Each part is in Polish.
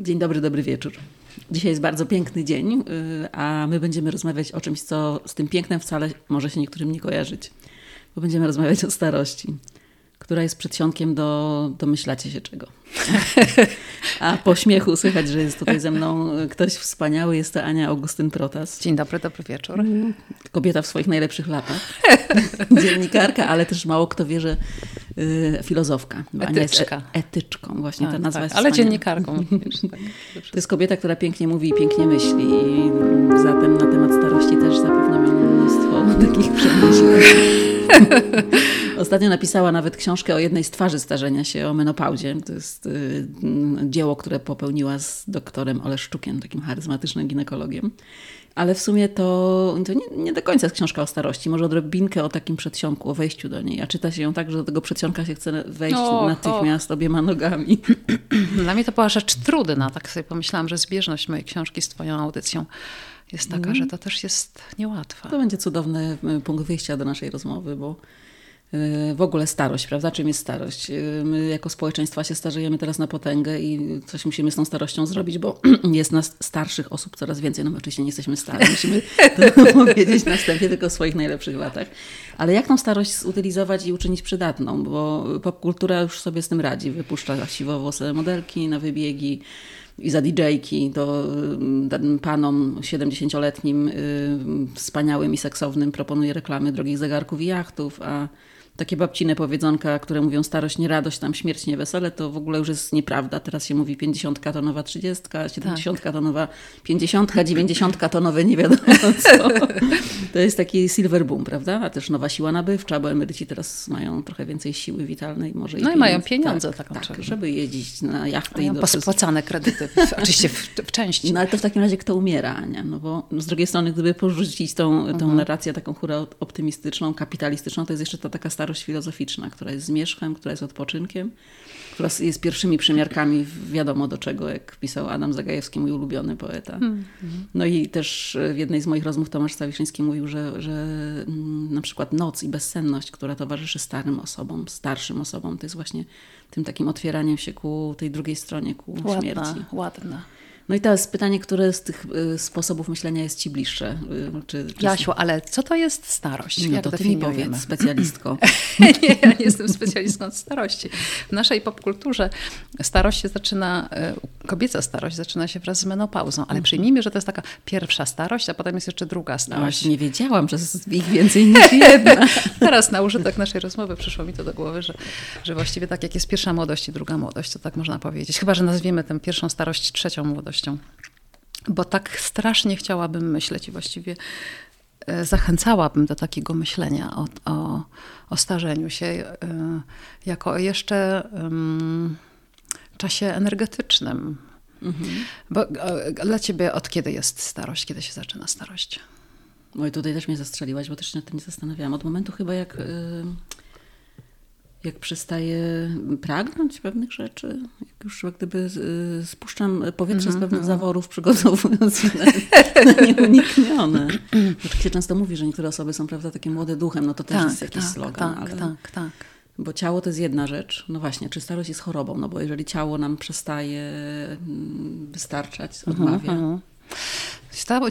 Dzień dobry, dobry wieczór. Dzisiaj jest bardzo piękny dzień, y, a my będziemy rozmawiać o czymś, co z tym pięknem wcale może się niektórym nie kojarzyć. Bo będziemy rozmawiać o starości, która jest przedsionkiem do domyślacie się czego. A po śmiechu słychać, że jest tutaj ze mną ktoś wspaniały. Jest to Ania Augustyn Protas. Dzień dobry, dobry wieczór. Kobieta w swoich najlepszych latach. Dziennikarka, ale też mało kto wie, że filozofka. Bo Ania jest e etyczką. Właśnie tak, ta nazwa tak, jest Ale dziennikarką. Wiesz, tak, to jest kobieta, która pięknie mówi i pięknie myśli. I zatem na temat starości też zapewne mam mnóstwo takich przemyśleń. Ostatnio napisała nawet książkę o jednej z twarzy starzenia się, o menopauzie. To jest y, dzieło, które popełniła z doktorem Oleszczukiem, takim charyzmatycznym ginekologiem. Ale w sumie to, to nie, nie, do końca jest książka o starości. Może odrobinkę o takim przedsionku, o wejściu do niej. A czyta się ją tak, że do tego przedsionka się chce wejść o, natychmiast o. obiema nogami. Dla mnie to była rzecz trudna. Tak sobie pomyślałam, że zbieżność mojej książki z twoją audycją jest taka, mm. że to też jest niełatwe. To będzie cudowny y, punkt wyjścia do naszej rozmowy, bo w ogóle starość, prawda? Czym jest starość? Y, my jako społeczeństwa się starzejemy teraz na potęgę i coś musimy z tą starością zrobić, bo jest nas starszych osób coraz więcej. No my oczywiście nie jesteśmy stali, musimy to powiedzieć następnie tylko o swoich najlepszych latach. Ale jak tą starość zutylizować i uczynić przydatną? Bo popkultura już sobie z tym radzi. Wypuszcza siwowłose modelki na wybiegi, i za DJ-ki, to mm, panom 70-letnim y, wspaniałym i seksownym proponuje reklamy drogich zegarków i jachtów, a takie babcine powiedzonka, które mówią starość nie radość, tam śmierć nie wesele, to w ogóle już jest nieprawda. Teraz się mówi 50 to nowa 30, 70 tak. to nowa 50, 90 to nowe nie wiadomo co. To jest taki silver boom, prawda? A też nowa siła nabywcza, bo emeryci teraz mają trochę więcej siły witalnej. Może no i, mają pieniądze tak, tak, tak żeby jeździć na jachty. Mają i do kredyty, oczywiście w, w, części. No ale to w takim razie kto umiera, Ania? No bo z drugiej strony, gdyby porzucić tą, tą mhm. narrację taką hura optymistyczną, kapitalistyczną, to jest jeszcze ta taka starość filozoficzna, która jest zmierzchem, która jest odpoczynkiem, która jest pierwszymi przymiarkami wiadomo do czego, jak pisał Adam Zagajewski, mój ulubiony poeta. Mm. No i też w jednej z moich rozmów Tomasz Stawiszyński mówił, że, że mm, na przykład noc i bezsenność, która towarzyszy starym osobom, starszym osobom, to jest właśnie tym takim otwieraniem się ku tej drugiej stronie, ku ładna, śmierci. Ładna. No i teraz pytanie, które z tych y, sposobów myślenia jest Ci bliższe? Y, czy, czy... Jasiu, ale co to jest starość? No Jak to Ty mi powiedz, specjalistko. nie, ja nie jestem specjalistką od starości. W naszej popkulturze starość się zaczyna, y, kobieca starość zaczyna się wraz z menopauzą, ale mhm. przyjmijmy, że to jest taka pierwsza starość, a potem jest jeszcze druga starość. No, nie wiedziałam, że jest ich więcej niż jedna. teraz na użytek naszej rozmowy przyszło mi to do głowy, że, że właściwie tak jak jest pierwsza młodość i druga młodość, to tak można powiedzieć. Chyba, że nazwiemy tę pierwszą starość trzecią młodość bo tak strasznie chciałabym myśleć i właściwie e, zachęcałabym do takiego myślenia o, o, o starzeniu się e, jako o jeszcze um, czasie energetycznym. Mhm. Bo e, dla ciebie od kiedy jest starość? Kiedy się zaczyna starość? Oj, tutaj też mnie zastrzeliłaś, bo też się nad tym nie zastanawiałam. Od momentu chyba jak jak przestaję pragnąć pewnych rzeczy, jak już jak gdyby y, spuszczam powietrze mm -hmm. z pewnych mhm. zaworów, przygotowując się na, na nieuniknione. Oczywiście się często mówi, że niektóre osoby są prawda, takie młode duchem, no to też tak, jest jakiś tak, slogan. Tak, ale... tak, tak. Bo ciało to jest jedna rzecz. No właśnie, czy starość jest chorobą? No bo jeżeli ciało nam przestaje mm, wystarczać, mhm, odmawia, mm -hmm.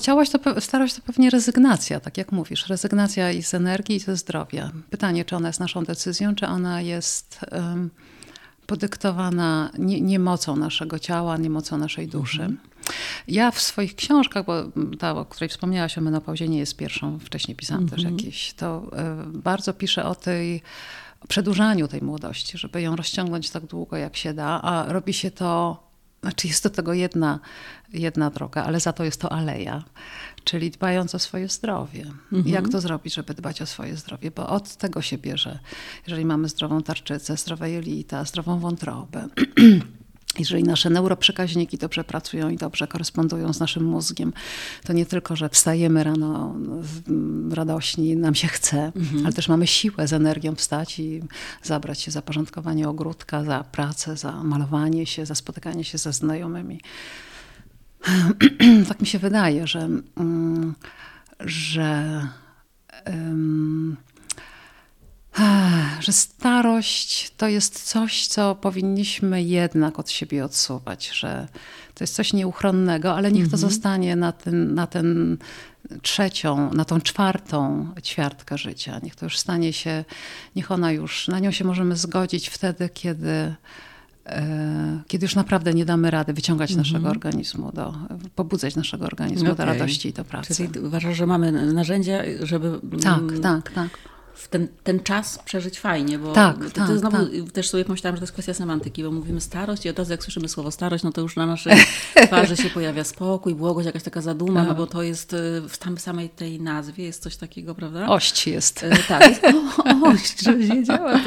Ciałość to, starość to pewnie rezygnacja, tak jak mówisz. Rezygnacja i z energii, i ze zdrowia. Pytanie, czy ona jest naszą decyzją, czy ona jest um, podyktowana nie, niemocą naszego ciała, niemocą naszej duszy. Mhm. Ja w swoich książkach, bo ta, o której wspomniałaś o menopauzie, nie jest pierwszą, wcześniej pisałam mhm. też jakieś, to y, bardzo piszę o tej o przedłużaniu tej młodości, żeby ją rozciągnąć tak długo, jak się da, a robi się to znaczy jest do tego jedna, jedna droga, ale za to jest to aleja, czyli dbając o swoje zdrowie. Mhm. Jak to zrobić, żeby dbać o swoje zdrowie? Bo od tego się bierze. Jeżeli mamy zdrową tarczycę, zdrowe jelita, zdrową wątrobę, jeżeli nasze neuroprzekaźniki dobrze pracują i dobrze korespondują z naszym mózgiem, to nie tylko, że wstajemy rano radośni, nam się chce, mhm. ale też mamy siłę z energią wstać i zabrać się za porządkowanie ogródka, za pracę, za malowanie się, za spotykanie się ze znajomymi. tak mi się wydaje, że, mm, że um, że starość to jest coś, co powinniśmy jednak od siebie odsuwać, że to jest coś nieuchronnego, ale niech to mhm. zostanie na ten, na ten trzecią, na tą czwartą ćwiartkę życia. Niech to już stanie się, niech ona już, na nią się możemy zgodzić wtedy, kiedy e, kiedy już naprawdę nie damy rady wyciągać mm -hmm. naszego organizmu, do, pobudzać naszego organizmu okay. do radości i do pracy. Czyli uważasz, że mamy narzędzia, żeby... Tak, tak, tak w ten, ten czas przeżyć fajnie, bo tak, to, tak, to znowu tak. też sobie pomyślałam, że to jest kwestia semantyki, bo mówimy starość i od razu jak słyszymy słowo starość, no to już na naszej twarzy się pojawia spokój, błogość, jakaś taka zaduma, no tak. bo to jest y, w tam samej tej nazwie jest coś takiego, prawda? Ość jest. E, tak, jest o, ość, żebyś wiedziała,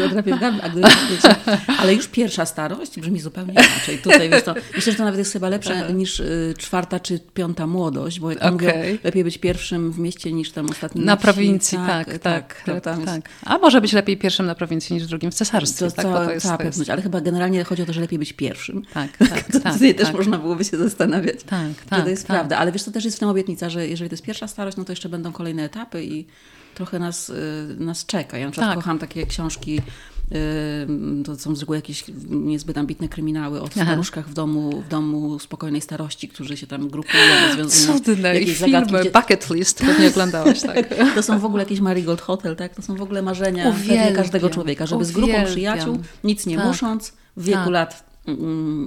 wiecie, ale już pierwsza starość brzmi zupełnie inaczej. Tutaj wiesz to, myślę, że to nawet jest chyba lepsze niż y, czwarta czy piąta młodość, bo jak okay. mówią, lepiej być pierwszym w mieście niż tam ostatnim na prowincji. Tak, tak, tak. tak, tak tak. A może być lepiej pierwszym na prowincji niż drugim w cesarstwie. To, tak, to, to jest, cała pewność, ale chyba generalnie chodzi o to, że lepiej być pierwszym. Tak, tak. to tak, tutaj tak. też można byłoby się zastanawiać, tak, tak, to jest tak. prawda. Ale wiesz, to też jest w tym obietnica, że jeżeli to jest pierwsza starość, no to jeszcze będą kolejne etapy i trochę nas, y, nas czeka. Ja na przykład tak. kocham takie książki to są z reguły jakieś niezbyt ambitne kryminały o staruszkach w domu, w domu spokojnej starości, którzy się tam grupują, rozwiązują Cudne jakieś filmy, zagadki. Bucket List, pewnie oglądałaś, tak? to są w ogóle jakieś Marigold Hotel, tak? To są w ogóle marzenia każdego człowieka, żeby Uwielbiam. z grupą przyjaciół, nic nie tak. musząc, w wieku tak. lat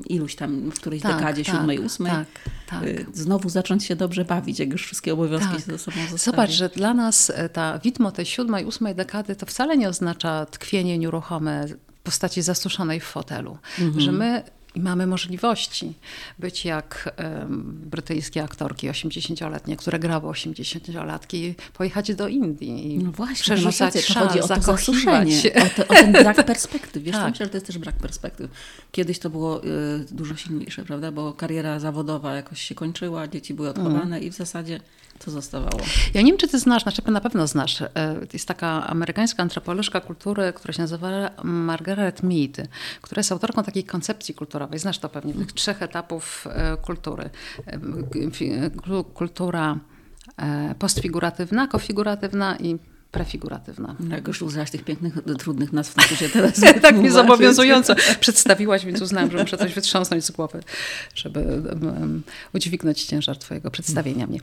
iluś tam, w którejś tak, dekadzie, tak, siódmej, ósmej, tak, tak. Y, znowu zacząć się dobrze bawić, jak już wszystkie obowiązki tak. się ze sobą zostawią. Zobacz, że dla nas e, ta widmo tej siódmej, ósmej dekady to wcale nie oznacza tkwienie nieruchome w postaci zasuszonej w fotelu. Mhm. Że my i mamy możliwości być jak um, brytyjskie aktorki 80-letnie, które grały 80-latki, pojechać do Indii i no właśnie, przerzucać to chodzi o to zakochiwać. O, to, o ten brak perspektyw. Wiesz, tak. myślę, że to jest też brak perspektyw. Kiedyś to było y, dużo silniejsze, prawda? Bo kariera zawodowa jakoś się kończyła, dzieci były odchowane mm. i w zasadzie co zostawało? Ja nie wiem, czy ty znasz, znaczy na pewno znasz. E, jest taka amerykańska antropolożka kultury, która się nazywa Margaret Mead, która jest autorką takiej koncepcji kulturowej. Znasz to pewnie, tych trzech etapów e, kultury. E, kultura postfiguratywna, kofiguratywna i prefiguratywna. Jak już użyłaś tych pięknych, trudnych nazw, to się teraz Tak mi zobowiązująco przedstawiłaś, więc uznałam, że muszę coś wytrząsnąć z głowy, żeby um, udźwignąć ciężar twojego przedstawienia mnie.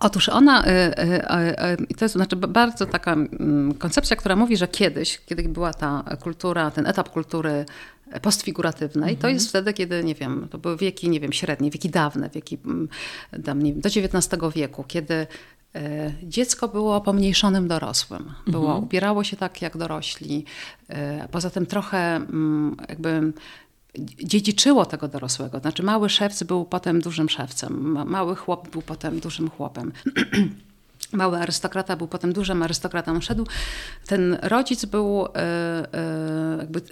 Otóż ona, y, y, y, to jest znaczy bardzo taka mm, koncepcja, która mówi, że kiedyś, kiedy była ta kultura, ten etap kultury postfiguratywnej, mhm. to jest wtedy, kiedy, nie wiem, to były wieki, nie wiem, średnie, wieki dawne, wieki mm, tam, nie wiem, do XIX wieku, kiedy dziecko było pomniejszonym dorosłym. Było, mhm. ubierało się tak jak dorośli. Poza tym trochę mm, jakby dziedziczyło tego dorosłego. Znaczy mały szewc był potem dużym szewcem, mały chłop był potem dużym chłopem. mały arystokrata był potem dużym arystokratą. Szedł. Ten rodzic był, e, e, jakby,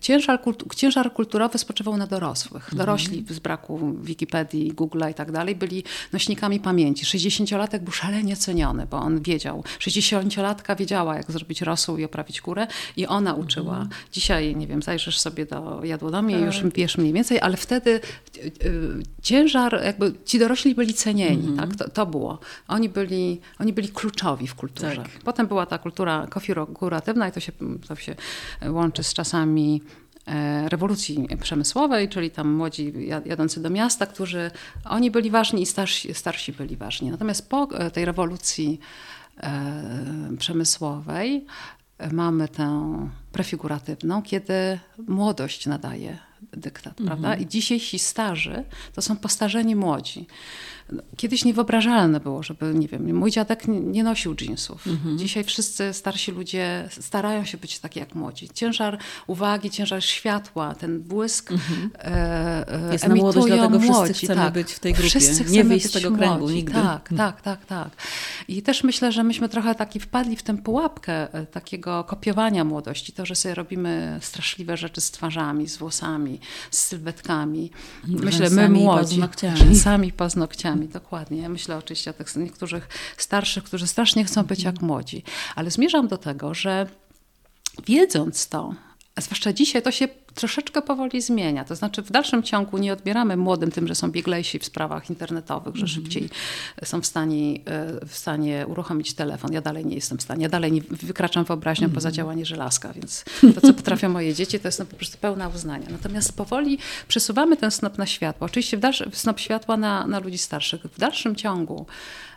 ciężar, ciężar kulturowy spoczywał na dorosłych. Mhm. Dorośli z braku Wikipedii, Google'a i tak dalej byli nośnikami pamięci. 60-latek był szalenie ceniony, bo on wiedział. 60-latka wiedziała, jak zrobić rosół i oprawić kurę i ona uczyła. Mhm. Dzisiaj, nie wiem, zajrzysz sobie do jadłodomie tak. i już wiesz mniej więcej, ale wtedy e, ciężar, jakby ci dorośli byli cenieni. Mhm. Tak? To, to było. Oni byli oni byli kluczowi w kulturze. Tak. Potem była ta kultura konfiguratywna i to się, to się łączy z czasami e, rewolucji przemysłowej, czyli tam młodzi jadący do miasta, którzy oni byli ważni i starsi, starsi byli ważni. Natomiast po e, tej rewolucji e, przemysłowej mamy tę prefiguratywną, kiedy młodość nadaje dyktat, mhm. prawda? I dzisiejsi starzy to są postarzeni młodzi. Kiedyś niewyobrażalne było, żeby, nie wiem, mój dziadek nie nosił jeansów. Mhm. Dzisiaj wszyscy starsi ludzie starają się być takie jak młodzi. Ciężar uwagi, ciężar światła, ten błysk mhm. e, e, Jest na młodość, dlatego młodzi. wszyscy chcemy tak. być w tej grupie. Wszyscy nie wyjść z tego młodzi. kręgu nigdy. Tak, mhm. tak, tak, tak. I też myślę, że myśmy trochę taki wpadli w tę pułapkę e, takiego kopiowania młodości. To, że sobie robimy straszliwe rzeczy z twarzami, z włosami, z sylwetkami. Myślę, my młodzi. Rzęsami, paznokciami dokładnie. Ja myślę oczywiście o tych niektórych starszych, którzy strasznie chcą być jak młodzi. Ale zmierzam do tego, że wiedząc to, a zwłaszcza dzisiaj, to się troszeczkę powoli zmienia. To znaczy w dalszym ciągu nie odbieramy młodym tym, że są bieglejsi w sprawach internetowych, że Mhm. szybciej są w stanie, e, w stanie uruchomić telefon. Ja dalej nie jestem w stanie. Ja dalej nie wykraczam wyobraźnią poza Mhm. działanie żelazka, więc to, co potrafią moje dzieci, to jest no po prostu pełna uznania. Natomiast powoli przesuwamy ten snop na światło. Oczywiście w dalszy, snop światła na, na ludzi starszych. W dalszym ciągu e,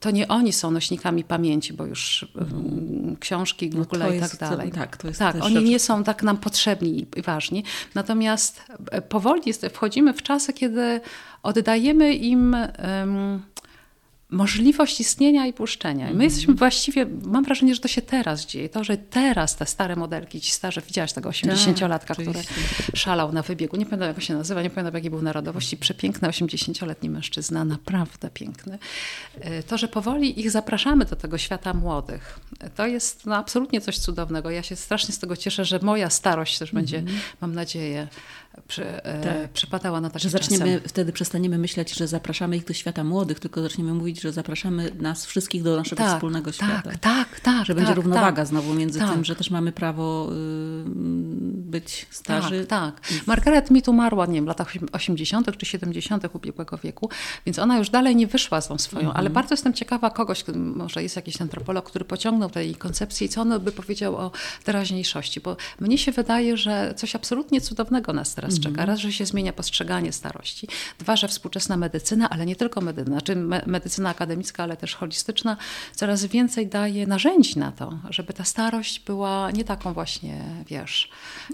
to nie oni są nośnikami pamięci, bo już mm, książki, No Google to i tak dalej. tak, to jest tak oni rzecz- nie są tak nam potrzebni i ważni. Natomiast e, powoli jest, wchodzimy w czasy, kiedy oddajemy im em, możliwość istnienia i puszczenia. Mhm. My jesteśmy właściwie, mam wrażenie, że to się teraz dzieje. To, że teraz te stare modelki, ci starze, widziałaś tego 80-latka, który Tak, oczywiście. szalał na wybiegu. Nie pamiętam, jak się nazywa, nie pamiętam, jakiej był narodowości. Przepiękny 80-letni mężczyzna, naprawdę piękny. E, To, że powoli ich zapraszamy do tego świata młodych, to jest no, absolutnie coś cudownego. Ja się strasznie z tego cieszę, że moja starość też będzie, mam nadzieję, przy, e. Tak. przypadała na takie Że zaczniemy, czasem. wtedy przestaniemy myśleć, że zapraszamy ich do świata młodych, tylko zaczniemy mówić, że zapraszamy nas wszystkich do naszego wspólnego świata. Tak, tak, tak. Że będzie tak, równowaga tak. znowu między Tak. tym, że też mamy prawo y, być starzy. Tak, tak. Margaret Mead umarła, nie wiem, w latach 80. czy 70. ubiegłego wieku, więc ona już dalej nie wyszła z tą swoją, Mhm. ale bardzo jestem ciekawa kogoś, może jest jakiś antropolog, który pociągnął tej koncepcji i co on by powiedział o teraźniejszości, bo mnie się wydaje, że coś absolutnie cudownego nas teraz Mhm. czeka. Raz, że się zmienia postrzeganie starości, dwa, że współczesna medycyna, ale nie tylko medycyna, znaczy me medycyna akademicka, ale też holistyczna, coraz więcej daje narzędzi na to, żeby ta starość była nie taką właśnie, wiesz,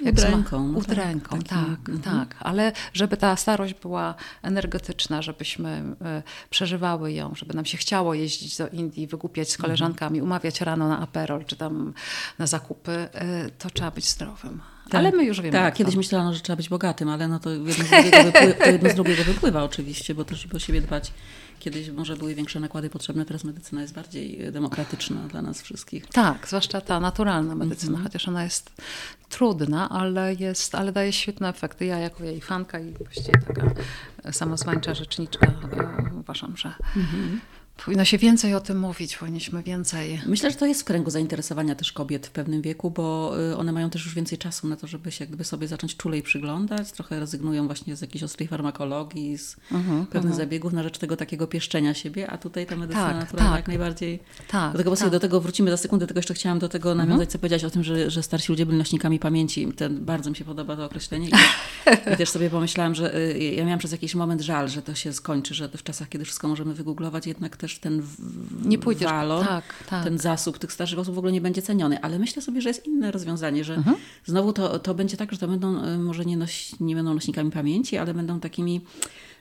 Udręką, no udręką, tak, tak, takim, tak, ale żeby ta starość była energetyczna, żebyśmy e, przeżywały ją, żeby nam się chciało jeździć do Indii, wygłupiać z koleżankami, umawiać rano na aperol czy tam na zakupy, e, to trzeba być zdrowym. Ale my już wiemy. Tak, kiedyś to. myślałam, że trzeba być bogatym, ale no to jedno z drugiego, wypływa, jedno z drugiego wypływa oczywiście, bo też o siebie dbać. Kiedyś może były większe nakłady potrzebne, teraz medycyna jest bardziej e, demokratyczna dla nas wszystkich. Tak, zwłaszcza ta naturalna medycyna, Mhm. chociaż ona jest trudna, ale, jest, ale daje świetne efekty. Ja jako jej fanka i właściwie taka samozwańcza rzeczniczka e, uważam, że Mhm. Powinno się więcej o tym mówić, powinniśmy więcej... Myślę, że to jest w kręgu zainteresowania też kobiet w pewnym wieku, bo y, one mają też już więcej czasu na to, żeby się jakby sobie zacząć czulej przyglądać. Trochę rezygnują właśnie z jakiejś ostrej farmakologii, z Mhm, pewnych zabiegów na rzecz tego takiego pieszczenia siebie, a tutaj ta medycyna Tak, naturalna tak. jak najbardziej... Tak, Do tego, tak. Mhm. do tego wrócimy za sekundę, tylko jeszcze chciałam do tego nawiązać, co powiedziałaś o tym, że, że starsi ludzie byli nośnikami pamięci. Ten, bardzo mi się podoba to określenie. I, I też sobie pomyślałam, że y, ja miałam przez jakiś moment żal, że to się skończy, że w czasach, kiedy wszystko możemy wygooglować, jednak też ten Nie pójdziesz- walor, tak, tak. ten zasób tych starszych osób w ogóle nie będzie ceniony. Ale myślę sobie, że jest inne rozwiązanie, że Mhm. znowu to, to będzie tak, że to będą y, może nie, noś, nie będą nośnikami pamięci, ale będą takimi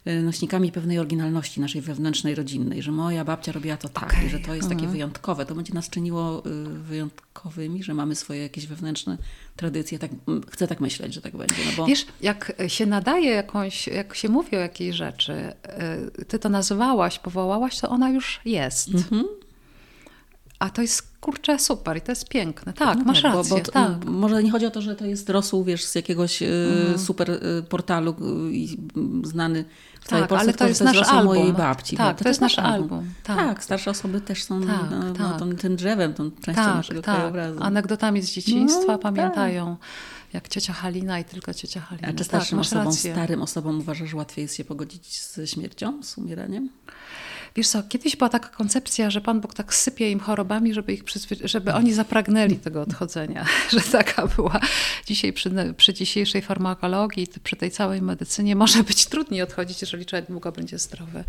nośnikami pewnej oryginalności naszej wewnętrznej, rodzinnej, że moja babcia robiła to tak. Mhm. i że to jest takie wyjątkowe. To będzie nas czyniło y, wyjątkowymi, że mamy swoje jakieś wewnętrzne tradycje. Tak, chcę tak myśleć, że tak będzie. No bo Wiesz, jak się nadaje jakąś, jak się mówi o jakiejś rzeczy, y, ty to nazwałaś, powołałaś, to ona już jest. Mhm. A to jest kurczę super i to jest piękne. Tak, No masz tak, bo- rację. Bo, to, tak. Mhm. Może nie chodzi o to, że to jest rosół, wiesz, z jakiegoś y, super y, portalu y, i mm, znany w całej Tak, Polsce, ale to jest to jest nasz album. mojej babci. Tak, no, to jest nasz album. Tak. Tak. starsze osoby też są Tak, no, tak. No, tą, tym drzewem, tą częścią Tak, naszego tak. krajobrazu. Anegdotami z dzieciństwa No, pamiętają, jak ciocia Halina i tylko ciocia Halina. A czy tak, starszym masz osobom, starym osobom uważasz, że łatwiej jest się pogodzić ze śmiercią, z umieraniem? Wiesz co, kiedyś była taka koncepcja, że Pan Bóg tak sypie im chorobami, żeby, ich przyzwy- żeby oni zapragnęli tego odchodzenia. Że taka była. Dzisiaj przy, przy dzisiejszej farmakologii, przy tej całej medycynie może być trudniej odchodzić, jeżeli człowiek długo będzie zdrowy.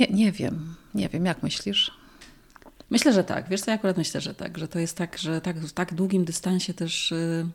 Nie, nie wiem, nie wiem, jak myślisz? Myślę, że tak. Wiesz co, ja akurat myślę, że tak. Że to jest tak, że tak, w tak długim dystansie też y,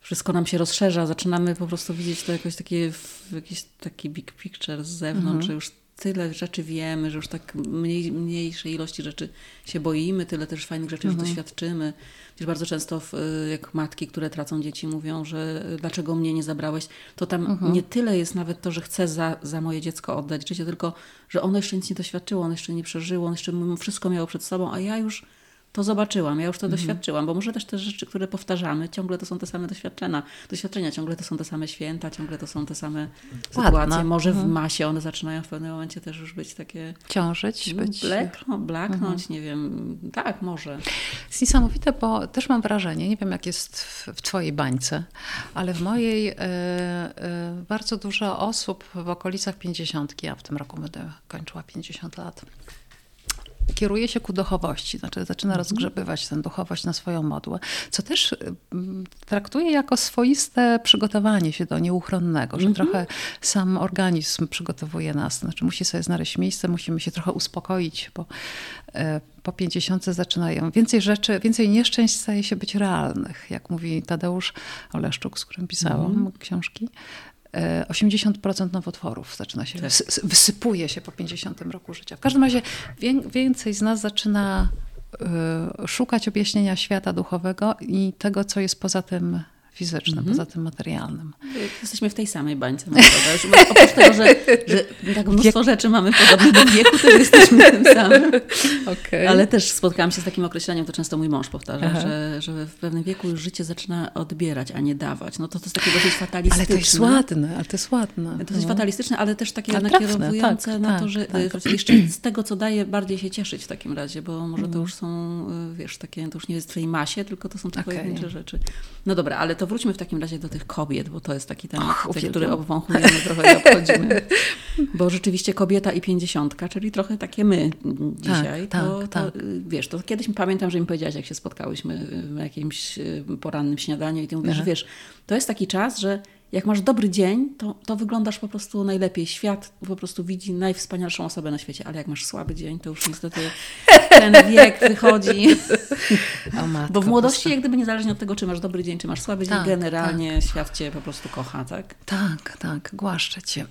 wszystko nam się rozszerza. Zaczynamy po prostu widzieć to jakoś takie, w- jakiś taki big picture z zewnątrz, że już tyle rzeczy wiemy, że już tak mniej, mniejszej ilości rzeczy się boimy, tyle też fajnych rzeczy już doświadczymy. Wiesz, bardzo często w, y, jak matki, które tracą dzieci mówią, że y, dlaczego mnie nie zabrałeś, to tam nie tyle jest nawet to, że chcę za, za moje dziecko oddać życie, tylko że ono jeszcze nic nie doświadczyło, ono jeszcze nie przeżyło, ono jeszcze wszystko miało przed sobą, a ja już to zobaczyłam, ja już to mhm. doświadczyłam, bo może też te rzeczy, które powtarzamy, ciągle to są te same doświadczenia, doświadczenia, ciągle to są te same święta, ciągle to są te same sytuacje. Ładna. Może w mhm. masie one zaczynają w pewnym momencie też już być takie... Ciążyć, być... Blekną, blaknąć, mhm. nie wiem, tak, może. Jest niesamowite, bo też mam wrażenie, nie wiem jak jest w, w twojej bańce, ale w mojej y, y, bardzo dużo osób w okolicach pięćdziesiątki, a w tym roku będę kończyła 50 lat, kieruje się ku duchowości, znaczy zaczyna mhm. rozgrzebywać tę duchowość na swoją modłę, co też traktuje jako swoiste przygotowanie się do nieuchronnego, że mhm. trochę sam organizm przygotowuje nas, znaczy musi sobie znaleźć miejsce, musimy się trochę uspokoić, bo e, po pięćdziesiątce zaczynają więcej rzeczy, więcej nieszczęść staje się być realnych, jak mówi Tadeusz Oleszczuk, z którym pisałam mhm. książki. 80% nowotworów zaczyna się, tak. wysypuje się po 50 roku życia. W każdym razie więcej z nas zaczyna y, szukać objaśnienia świata duchowego i tego, co jest poza tym fizycznym, mm -hmm. poza tym materialnym. Jesteśmy w tej samej bańce. Oprócz tego, że, że tak mnóstwo Wiek... rzeczy mamy podobne do wieku, to jesteśmy tym samym. Okay. Ale też spotkałam się z takim określeniem, to często mój mąż powtarza, że, że w pewnym wieku już życie zaczyna odbierać, a nie dawać. No to, to jest takie dosyć fatalistyczne. Ale to jest ładne, ale to jest ładne. Dosyć no. fatalistyczne, ale też takie ale nakierowujące tak, na tak, to, że tak. jeszcze z tego, co daje, bardziej się cieszyć w takim razie, bo może to mhm. już są, wiesz, takie, to już nie jest w twojej masie, tylko to są te okay. pojedyncze rzeczy. No dobra, ale to to wróćmy w takim razie do tych kobiet, bo to jest taki temat, Och, który obwąchujemy trochę i obchodzimy. Bo rzeczywiście kobieta i pięćdziesiątka, czyli trochę takie my dzisiaj, tak, to, tak, to tak. wiesz, to kiedyś pamiętam, że mi powiedziałaś, jak się spotkałyśmy w jakimś y, porannym śniadaniu i ty mówisz, że wiesz, to jest taki czas, że jak masz dobry dzień, to, to wyglądasz po prostu najlepiej. Świat po prostu widzi najwspanialszą osobę na świecie, ale jak masz słaby dzień, to już niestety ten wiek wychodzi. Matko, Bo w młodości, jak gdyby niezależnie od tego, czy masz dobry dzień, czy masz słaby tak, dzień, generalnie tak. świat cię po prostu kocha, tak? Tak, tak, głaszczę cię.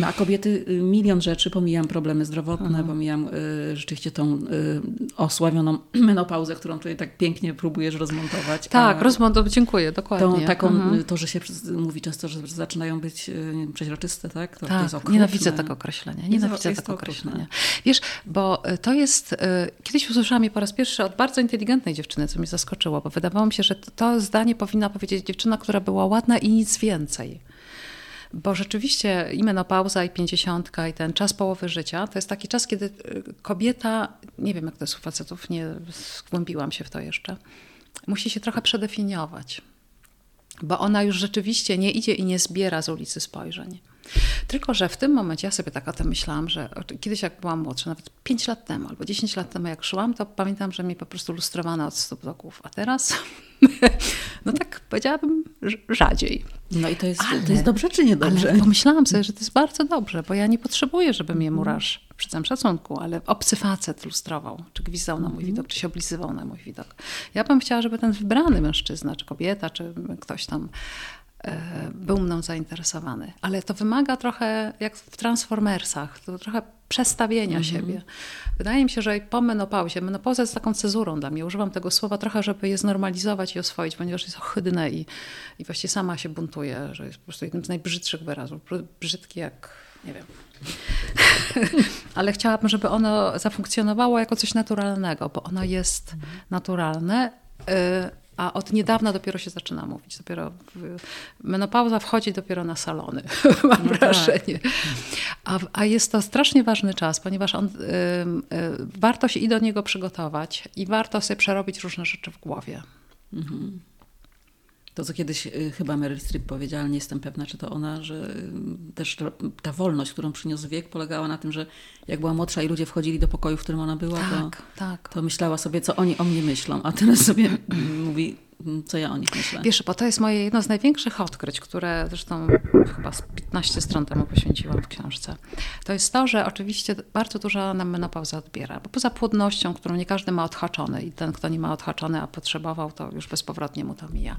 No, a kobiety y, milion rzeczy, pomijam problemy zdrowotne, mhm. pomijam y, rzeczywiście tą y, osławioną menopauzę, którą tutaj tak pięknie próbujesz rozmontować. Tak, rozmontować, dziękuję, dokładnie. Tą, taką, mhm. To, że się mówi często, że zaczynają być przeźroczyste, tak? To, tak, to jest okrutne. nienawidzę tego określenia, nienawidzę tego określenia. Wiesz, bo to jest Kiedyś usłyszałam je po raz pierwszy od bardzo inteligentnej dziewczyny, co mnie zaskoczyło, bo wydawało mi się, że to zdanie powinna powiedzieć dziewczyna, która była ładna i nic więcej. Bo rzeczywiście i menopauza, i pięćdziesiątka, i ten czas połowy życia, to jest taki czas, kiedy y, kobieta, nie wiem jak to jest u facetów, nie zgłębiłam się w to jeszcze, musi się trochę przedefiniować. Bo ona już rzeczywiście nie idzie i nie zbiera z ulicy spojrzeń. Tylko, że w tym momencie ja sobie tak o tym myślałam, że kiedyś jak byłam młodsza, nawet 5 lat temu albo 10 lat temu jak szłam, to pamiętam, że mi po prostu lustrowano od stóp do głów. A teraz, no tak powiedziałabym, rzadziej. No i to jest, ale, to jest dobrze czy niedobrze? Ale pomyślałam sobie, że to jest bardzo dobrze, bo ja nie potrzebuję, żeby mnie murarz, przy całym szacunku, ale obcy facet lustrował, czy gwizdał na mój mhm. widok, czy się oblizywał na mój widok. Ja bym chciała, żeby ten wybrany mężczyzna, czy kobieta, czy ktoś tam był mną zainteresowany. Ale to wymaga trochę, jak w Transformersach, to trochę przestawienia mm -hmm. siebie. Wydaje mi się, że po menopauzie, menopauza jest taką cezurą dla mnie, używam tego słowa trochę, żeby je znormalizować i oswoić, ponieważ jest ohydne i, i właściwie sama się buntuje, że jest po prostu jednym z najbrzydszych wyrazów. Brzydki jak, nie wiem. Ale chciałabym, żeby ono zafunkcjonowało jako coś naturalnego, bo ono jest -hmm. naturalne. A od niedawna dopiero się zaczyna mówić. Dopiero menopauza wchodzi dopiero na salony, mam no tak. wrażenie. Tak. A, a, jest to strasznie ważny czas, ponieważ on, y, y, warto się i do niego przygotować i warto sobie przerobić różne rzeczy w głowie. Mhm. To, co kiedyś y, chyba Meryl Streep powiedziała, nie jestem pewna, czy to ona, że y, też ta wolność, którą przyniósł wiek, polegała na tym, że jak była młodsza i ludzie wchodzili do pokoju, w którym ona była, tak, to, tak. to myślała sobie, co oni o mnie myślą, a teraz sobie mówi, Mm, co ja o nich myślę. Wiesz, bo to jest moje jedno z największych odkryć, które zresztą chyba z 15 stron temu poświęciłam w książce. To jest to, że oczywiście bardzo dużo nam menopauza odbiera, bo poza płodnością, którą nie każdy ma odhaczony i ten, kto nie ma odhaczony, a potrzebował, to już bezpowrotnie mu to mija.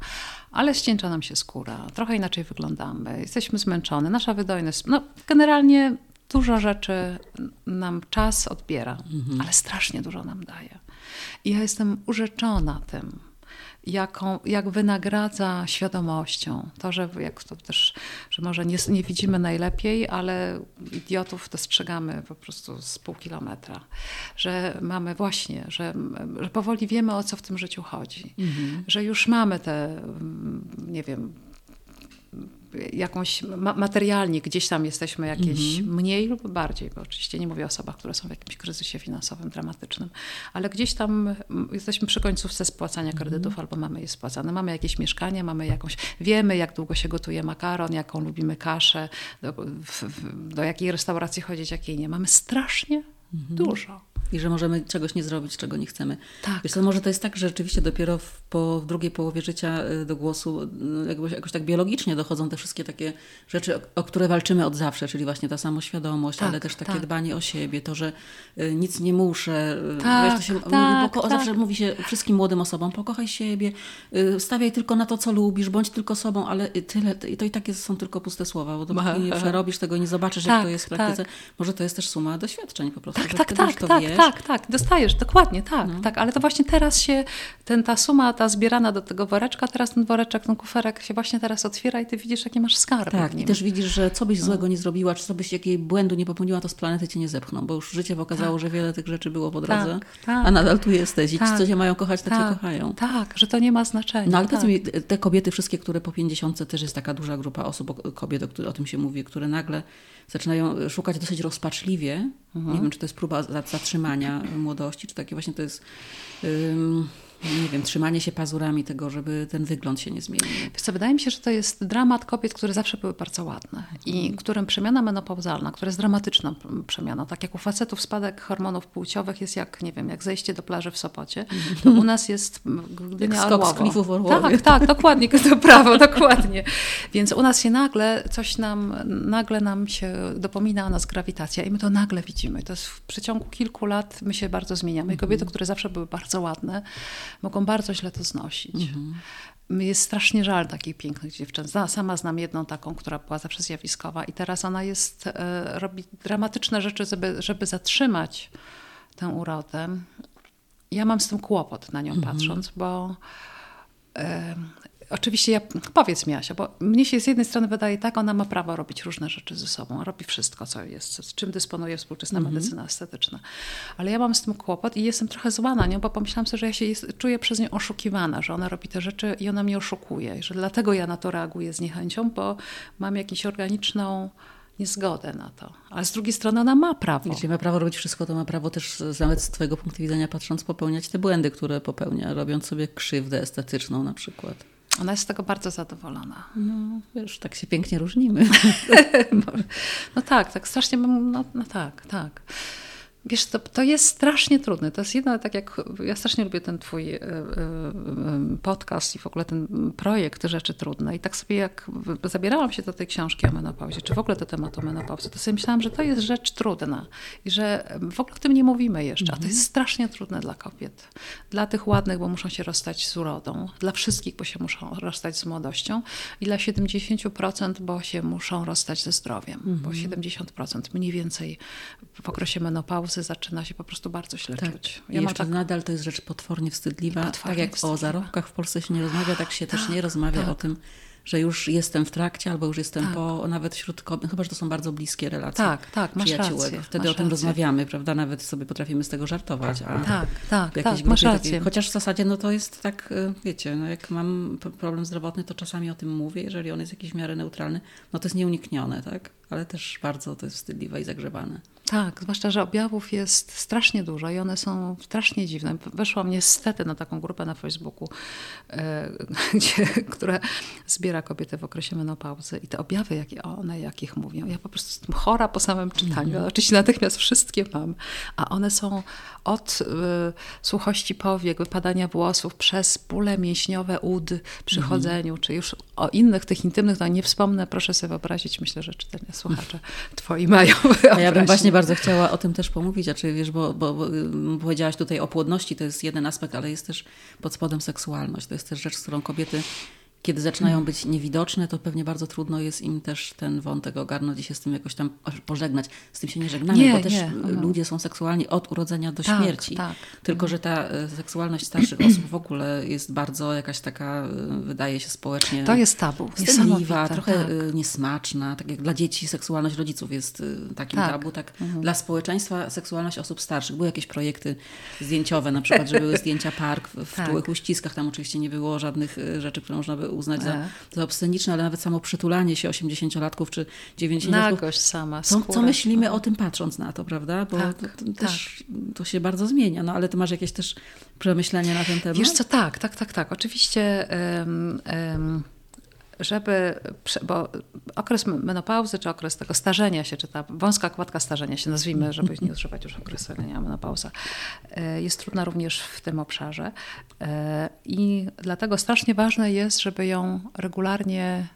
Ale ścięcza nam się skóra, trochę inaczej wyglądamy, jesteśmy zmęczone, nasza wydajność, no generalnie dużo rzeczy nam czas odbiera, mhm. ale strasznie dużo nam daje. I ja jestem urzeczona tym, jaką, jak wynagradza świadomością. To, że jak to też, że może nie, nie widzimy najlepiej, ale idiotów dostrzegamy po prostu z pół kilometra. Że mamy właśnie, że, że powoli wiemy, o co w tym życiu chodzi. Mhm. Że już mamy te, nie wiem, jakąś ma materialnie gdzieś tam jesteśmy jakieś mhm. mniej lub bardziej, bo oczywiście nie mówię o osobach, które są w jakimś kryzysie finansowym dramatycznym, ale gdzieś tam jesteśmy przy końcówce spłacania mhm. kredytów albo mamy je spłacane. Mamy jakieś mieszkanie, mamy jakąś, wiemy jak długo się gotuje makaron, jaką lubimy kaszę, do, w, do jakiej restauracji chodzić, jakiej nie. Mamy strasznie mhm. dużo i że możemy czegoś nie zrobić, czego nie chcemy. Tak. Wiesz, to może to jest tak, że rzeczywiście dopiero w, po, w drugiej połowie życia y, do głosu y, jakoś, jakoś tak biologicznie dochodzą te wszystkie takie rzeczy, o, o które walczymy od zawsze, czyli właśnie ta samoświadomość, tak, ale też takie tak. dbanie o siebie, to, że y, nic nie muszę. Tak, wiesz, to się tak, mówi, Zawsze tak. mówi się wszystkim młodym osobom, pokochaj siebie, stawiaj tylko na to, co lubisz, bądź tylko sobą, ale tyle, i to i takie są tylko puste słowa, bo dopóki nie przerobisz tego i nie zobaczysz, jak to jest w praktyce, może to jest też suma doświadczeń po prostu. Tak, tak, tak, tak, wiesz, tak, tak, dostajesz, dokładnie, tak, no. tak, ale to właśnie teraz się, ten, ta suma, ta zbierana do tego woreczka, teraz ten woreczek, ten kuferek się właśnie teraz otwiera i ty widzisz, jaki masz skarb. Tak, i też widzisz, że co byś no. złego nie zrobiła, czy co byś jakiej błędu nie popełniła, to z planety cię nie zepchną, bo już życie pokazało, tak. że wiele tych rzeczy było po drodze, tak, tak. a nadal tu jesteś i ci, co tak. cię mają kochać, cię tak, kochają. Tak, że to nie ma znaczenia. No ale tak. mi, te kobiety wszystkie, które po pięćdziesiątce też jest taka duża grupa osób, kobiet, o, o tym się mówi, które nagle zaczynają szukać dosyć rozpaczliwie. Mhm. Nie wiem, czy to jest próba zatrzymania młodości, czy takie właśnie to jest nie wiem, trzymanie się pazurami tego, żeby ten wygląd się nie zmienił. Wiesz co, wydaje mi się, że to jest dramat kobiet, które zawsze były bardzo ładne i mhm. którym przemiana menopauzalna, która jest dramatyczna przemiana, tak jak u facetów spadek hormonów płciowych jest jak, nie wiem, jak zejście do plaży w Sopocie, to u nas jest Gdynia jak skok z klifów Tak, tak, dokładnie, to prawo, dokładnie. Więc u nas się nagle, coś nam, nagle nam się dopomina o nas grawitacja i my to nagle widzimy. To jest w przeciągu kilku lat my się bardzo zmieniamy. Kobiety, mhm. które zawsze były bardzo ładne, mogą bardzo źle to znosić. Mhm. Jest strasznie żal takich pięknych dziewczyn. Sama znam jedną taką, która była zawsze zjawiskowa i teraz ona jest, e, robi dramatyczne rzeczy, żeby, żeby zatrzymać tę urodę. Ja mam z tym kłopot na nią mhm. patrząc, bo e, Oczywiście ja, powiedz mi Asia, bo mnie się z jednej strony wydaje tak, ona ma prawo robić różne rzeczy ze sobą, robi wszystko, co jest, z czym dysponuje współczesna mm -hmm. medycyna estetyczna. Ale ja mam z tym kłopot i jestem trochę zła na nią, bo pomyślałam sobie, że ja się jest, czuję przez nią oszukiwana, że ona robi te rzeczy i ona mnie oszukuje, i że dlatego ja na to reaguję z niechęcią, bo mam jakąś organiczną niezgodę na to. Ale z drugiej strony ona ma prawo. Jeśli ma prawo robić wszystko, to ma prawo też nawet z twojego punktu widzenia patrząc popełniać te błędy, które popełnia, robiąc sobie krzywdę estetyczną na przykład. Ona jest z tego bardzo zadowolona. No, wiesz, tak się pięknie różnimy. no tak, tak strasznie, no, no tak, tak. Wiesz, to, to jest strasznie trudne. To jest jedno, tak jak ja strasznie lubię ten twój e, e, podcast i w ogóle ten projekt Rzeczy Trudne. I tak sobie jak zabierałam się do tej książki o menopauzie, czy w ogóle do tematu menopauzy, to sobie myślałam, że to jest rzecz trudna i że w ogóle o tym nie mówimy jeszcze, a to jest mhm. strasznie trudne dla kobiet. Dla tych ładnych, bo muszą się rozstać z urodą, dla wszystkich, bo się muszą rozstać z młodością i dla 70%, bo się muszą rozstać ze zdrowiem, bo 70% mhm. mniej więcej w okresie menopauzy zaczyna się po prostu bardzo źle tak. czuć. Ja I jeszcze tak... nadal to jest rzecz potwornie wstydliwa. Potwornie tak jak wstydliwa. o zarobkach w Polsce się nie rozmawia, tak się tak, też nie rozmawia tak. o tym, że już jestem w trakcie albo już jestem tak. po, nawet wśród kobiet, chyba, że to są bardzo bliskie relacje Tak, tak, masz rację. Wtedy masz o tym rację. rozmawiamy, prawda? Nawet sobie potrafimy z tego żartować. A tak, tak, tak, masz rację. Takie, chociaż w zasadzie no to jest tak, y, wiecie, no jak mam problem zdrowotny, to czasami o tym mówię, jeżeli on jest jakiś w miarę neutralny, no to jest nieuniknione, tak? Ale też bardzo to jest wstydliwe i zagrzewane. Tak, zwłaszcza, że objawów jest strasznie dużo i one są strasznie dziwne. Weszłam niestety na taką grupę na Facebooku, e, gdzie, która zbiera kobiety w okresie menopauzy i te objawy, jakie one jakich mówią. Ja po prostu jestem chora po samym czytaniu. Mm. Oczywiście natychmiast wszystkie mam, a one są od y, suchości powiek, wypadania włosów, przez bóle mięśniowe ud przy mm. chodzeniu, czy już o innych tych intymnych, to nie wspomnę, proszę sobie wyobrazić, myślę, że czytelnia słuchacze twoi mają A ja bym właśnie bardzo chciała o tym też pomówić, a czy wiesz, bo, bo, bo powiedziałaś tutaj o płodności, to jest jeden aspekt, ale jest też pod spodem seksualność. To jest też rzecz, z którą kobiety kiedy zaczynają być niewidoczne, to pewnie bardzo trudno jest im też ten wątek ogarnąć i się z tym jakoś tam pożegnać. Z tym się nie żegnamy, Nie, bo też nie. ludzie są seksualni od urodzenia do Tak, śmierci. tak. Tylko, że ta e, seksualność starszych osób w ogóle jest bardzo jakaś taka, e, wydaje się społecznie To jest tabu. wstydliwa, trochę tak. e, niesmaczna. Tak jak dla dzieci seksualność rodziców jest takim Tak. tabu, tak dla społeczeństwa seksualność osób starszych. Były jakieś projekty zdjęciowe, na przykład, że były zdjęcia park w, w Tak. czułych uściskach. Tam oczywiście nie było żadnych rzeczy, które można by uznać za, E. za obsceniczne, ale nawet samo przytulanie się 80-latków czy 90-latków. Nagość sama, Co, skóra. co myślimy o tym patrząc na to, prawda? Bo Tak, to, to tak. też to się bardzo zmienia. No ale ty masz jakieś też przemyślenia na ten temat? Wiesz co, tak, tak, tak, tak. Oczywiście, em, em, żeby, bo okres menopauzy, czy okres tego starzenia się, czy ta wąska kładka starzenia się, nazwijmy, żeby nie używać już określenia menopauza, e, jest trudna również w tym obszarze. E, I dlatego strasznie ważne jest, żeby ją regularnie,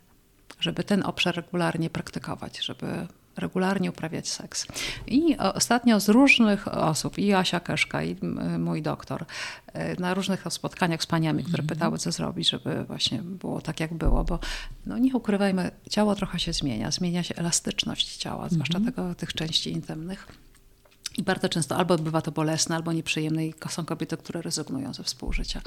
żeby ten obszar regularnie praktykować, żeby regularnie uprawiać seks. I o- ostatnio z różnych osób, i Asia Keszka, i mój doktor, e, na różnych spotkaniach z paniami, które pytały, co zrobić, żeby właśnie było tak, jak było, bo no nie ukrywajmy, ciało trochę się zmienia, zmienia się elastyczność ciała, zwłaszcza tego, tych części intymnych. I bardzo często albo bywa to bolesne, albo nieprzyjemne i są kobiety, które rezygnują ze współżycia.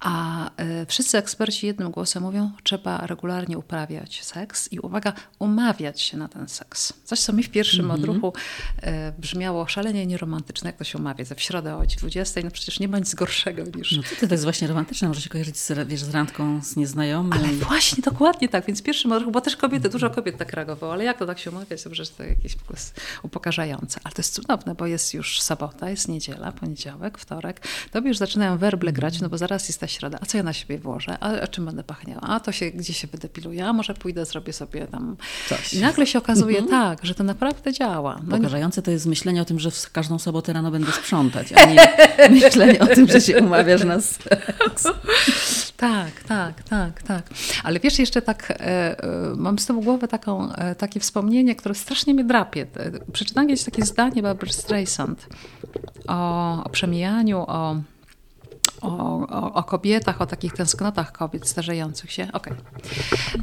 A y, wszyscy eksperci jednym głosem mówią, trzeba regularnie uprawiać seks i uwaga, umawiać się na ten seks. Coś, co mi w pierwszym odruchu y, brzmiało szalenie nieromantyczne, jak to się umawia, w środę o 20, no przecież nie ma nic gorszego niż... No to, to jest właśnie romantyczne, może się kojarzyć z, wiesz, z randką z nieznajomym. Ale właśnie, dokładnie tak. Więc pierwszym odruchu, bo też kobiety, dużo kobiet tak reagowało, ale jak to tak się umawiać, to przecież to jakieś w upokarzające. Ale to jest cudowne, bo jest już sobota, jest niedziela, poniedziałek, wtorek. Tobie już zaczynają werble grać, no bo zaraz jest ta środa. A co ja na siebie włożę? A, a czym będę pachniała? A to się, gdzie się wydepiluję? A może pójdę, zrobię sobie tam... Coś. I nagle się okazuje tak, że to naprawdę działa. No, Pokażające to jest myślenie o tym, że w każdą sobotę rano będę sprzątać, a nie myślenie o tym, że się umawiasz na seks. Tak, tak, tak, tak. Ale wiesz, jeszcze tak, e, e, mam z tyłu głowy taką, e, takie wspomnienie, które strasznie mnie drapie. E, Przeczytałam kiedyś takie zdanie Barbara Streisand o, o przemijaniu, o, o, o, o kobietach, o takich tęsknotach kobiet starzejących się. Okej.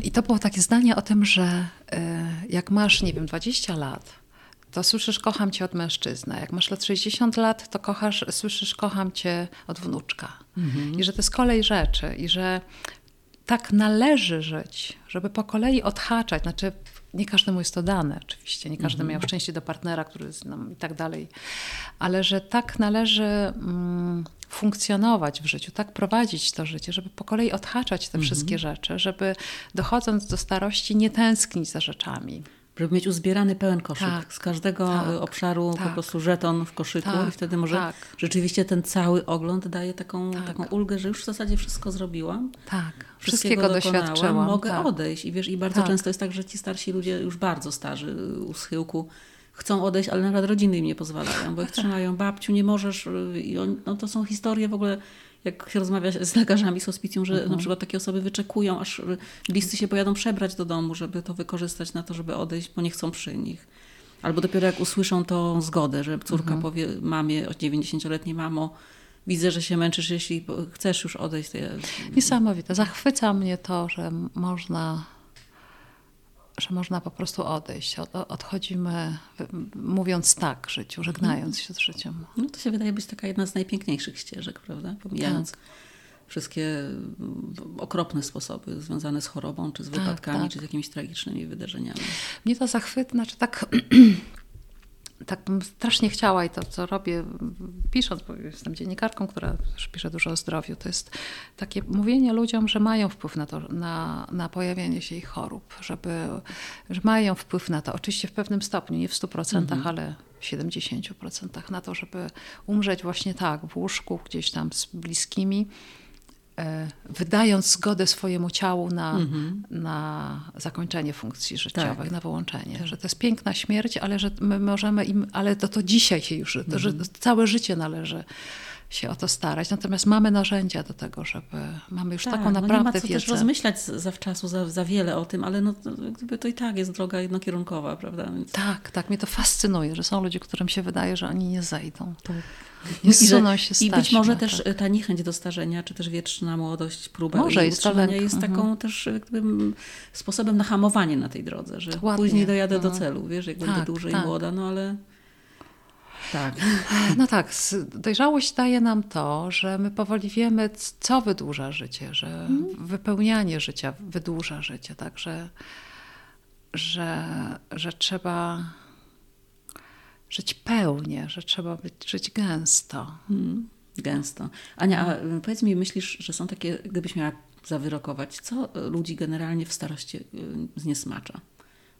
I to było takie zdanie o tym, że e, jak masz, nie wiem, 20 lat, to słyszysz kocham cię od mężczyzny. Jak masz lat 60 lat, to kochasz, słyszysz kocham cię od wnuczka. I że to jest kolej rzeczy i że tak należy żyć, żeby po kolei odhaczać. Znaczy, nie każdemu jest to dane, oczywiście. Nie każdy miał szczęście do partnera, który znam i tak dalej. Ale że tak należy mm, funkcjonować w życiu, tak prowadzić to życie, żeby po kolei odhaczać te wszystkie rzeczy, żeby dochodząc do starości nie tęsknić za rzeczami. Żeby mieć uzbierany pełen koszyk. Tak, z każdego tak, obszaru po tak. prostu żeton w koszyku Tak, i wtedy może tak. rzeczywiście ten cały ogląd daje taką, Tak. taką ulgę, że już w zasadzie wszystko zrobiłam. Tak, Wszystkiego wszystkiego doświadczyłam. Mogę odejść. I wiesz, i bardzo często jest tak, że ci starsi ludzie, już bardzo starzy u schyłku, chcą odejść, ale nawet rodziny im nie pozwalają, bo ich trzymają, babciu, nie możesz. y, I on, no to są historie w ogóle, jak się rozmawia z lekarzami z hospicjum, że na przykład takie osoby wyczekują, aż bliscy się pojadą przebrać do domu, żeby to wykorzystać na to, żeby odejść, bo nie chcą przy nich. Albo dopiero jak usłyszą tą zgodę, że córka powie mamie, 90-letniej mamo, widzę, że się męczysz, jeśli chcesz już odejść, to ja... Niesamowite. Zachwyca mnie to, że można, że można po prostu odejść. Od, odchodzimy mówiąc tak życiu, żegnając się z życiem. No to się wydaje być taka jedna z najpiękniejszych ścieżek, prawda? Pomijając Tak. wszystkie mm, okropne sposoby związane z chorobą, czy z wypadkami, tak. czy z jakimiś tragicznymi wydarzeniami. Mnie to zachwyt, znaczy tak, tak bym strasznie chciała i to, co robię, pisząc, bo jestem dziennikarką, która też pisze dużo o zdrowiu, to jest takie mówienie ludziom, że mają wpływ na to, na, na pojawianie się ich chorób, żeby, że mają wpływ na to, oczywiście w pewnym stopniu, nie w 100%, ale w 70% na to, żeby umrzeć właśnie tak, w łóżku, gdzieś tam z bliskimi, wydając zgodę swojemu ciału na, na zakończenie funkcji życiowych, Tak. na wyłączenie. Że to jest piękna śmierć, ale że my możemy im, ale to, to dzisiaj się już, to, że całe życie należy się o to starać. Natomiast mamy narzędzia do tego, żeby mamy już tak, taką naprawdę no nie ma co wiedzę. też rozmyślać zawczasu za, za wiele o tym, ale no, to, to i tak jest droga jednokierunkowa, prawda? Więc... Tak, tak. Mnie to fascynuje, że są ludzie, którym się wydaje, że oni nie zejdą. Tak. I, że, się I być może też tak. ta niechęć do starzenia, czy też wieczna młodość, próba może jest, jest taką mhm. też jakby, sposobem na hamowanie na tej drodze, że Ładnie. później dojadę mhm. do celu, wiesz, jak tak, będę dłużej tak. młoda, no ale... Tak. No tak, dojrzałość daje nam to, że my powoli wiemy, co wydłuża życie, że mhm. wypełnianie życia wydłuża życie, tak, że, że, że trzeba żyć pełnie, że trzeba być, żyć gęsto. Hmm, gęsto. Ania, a y, powiedz mi, myślisz, że są takie, gdybyś miała zawyrokować, co ludzi generalnie w starości y, zniesmacza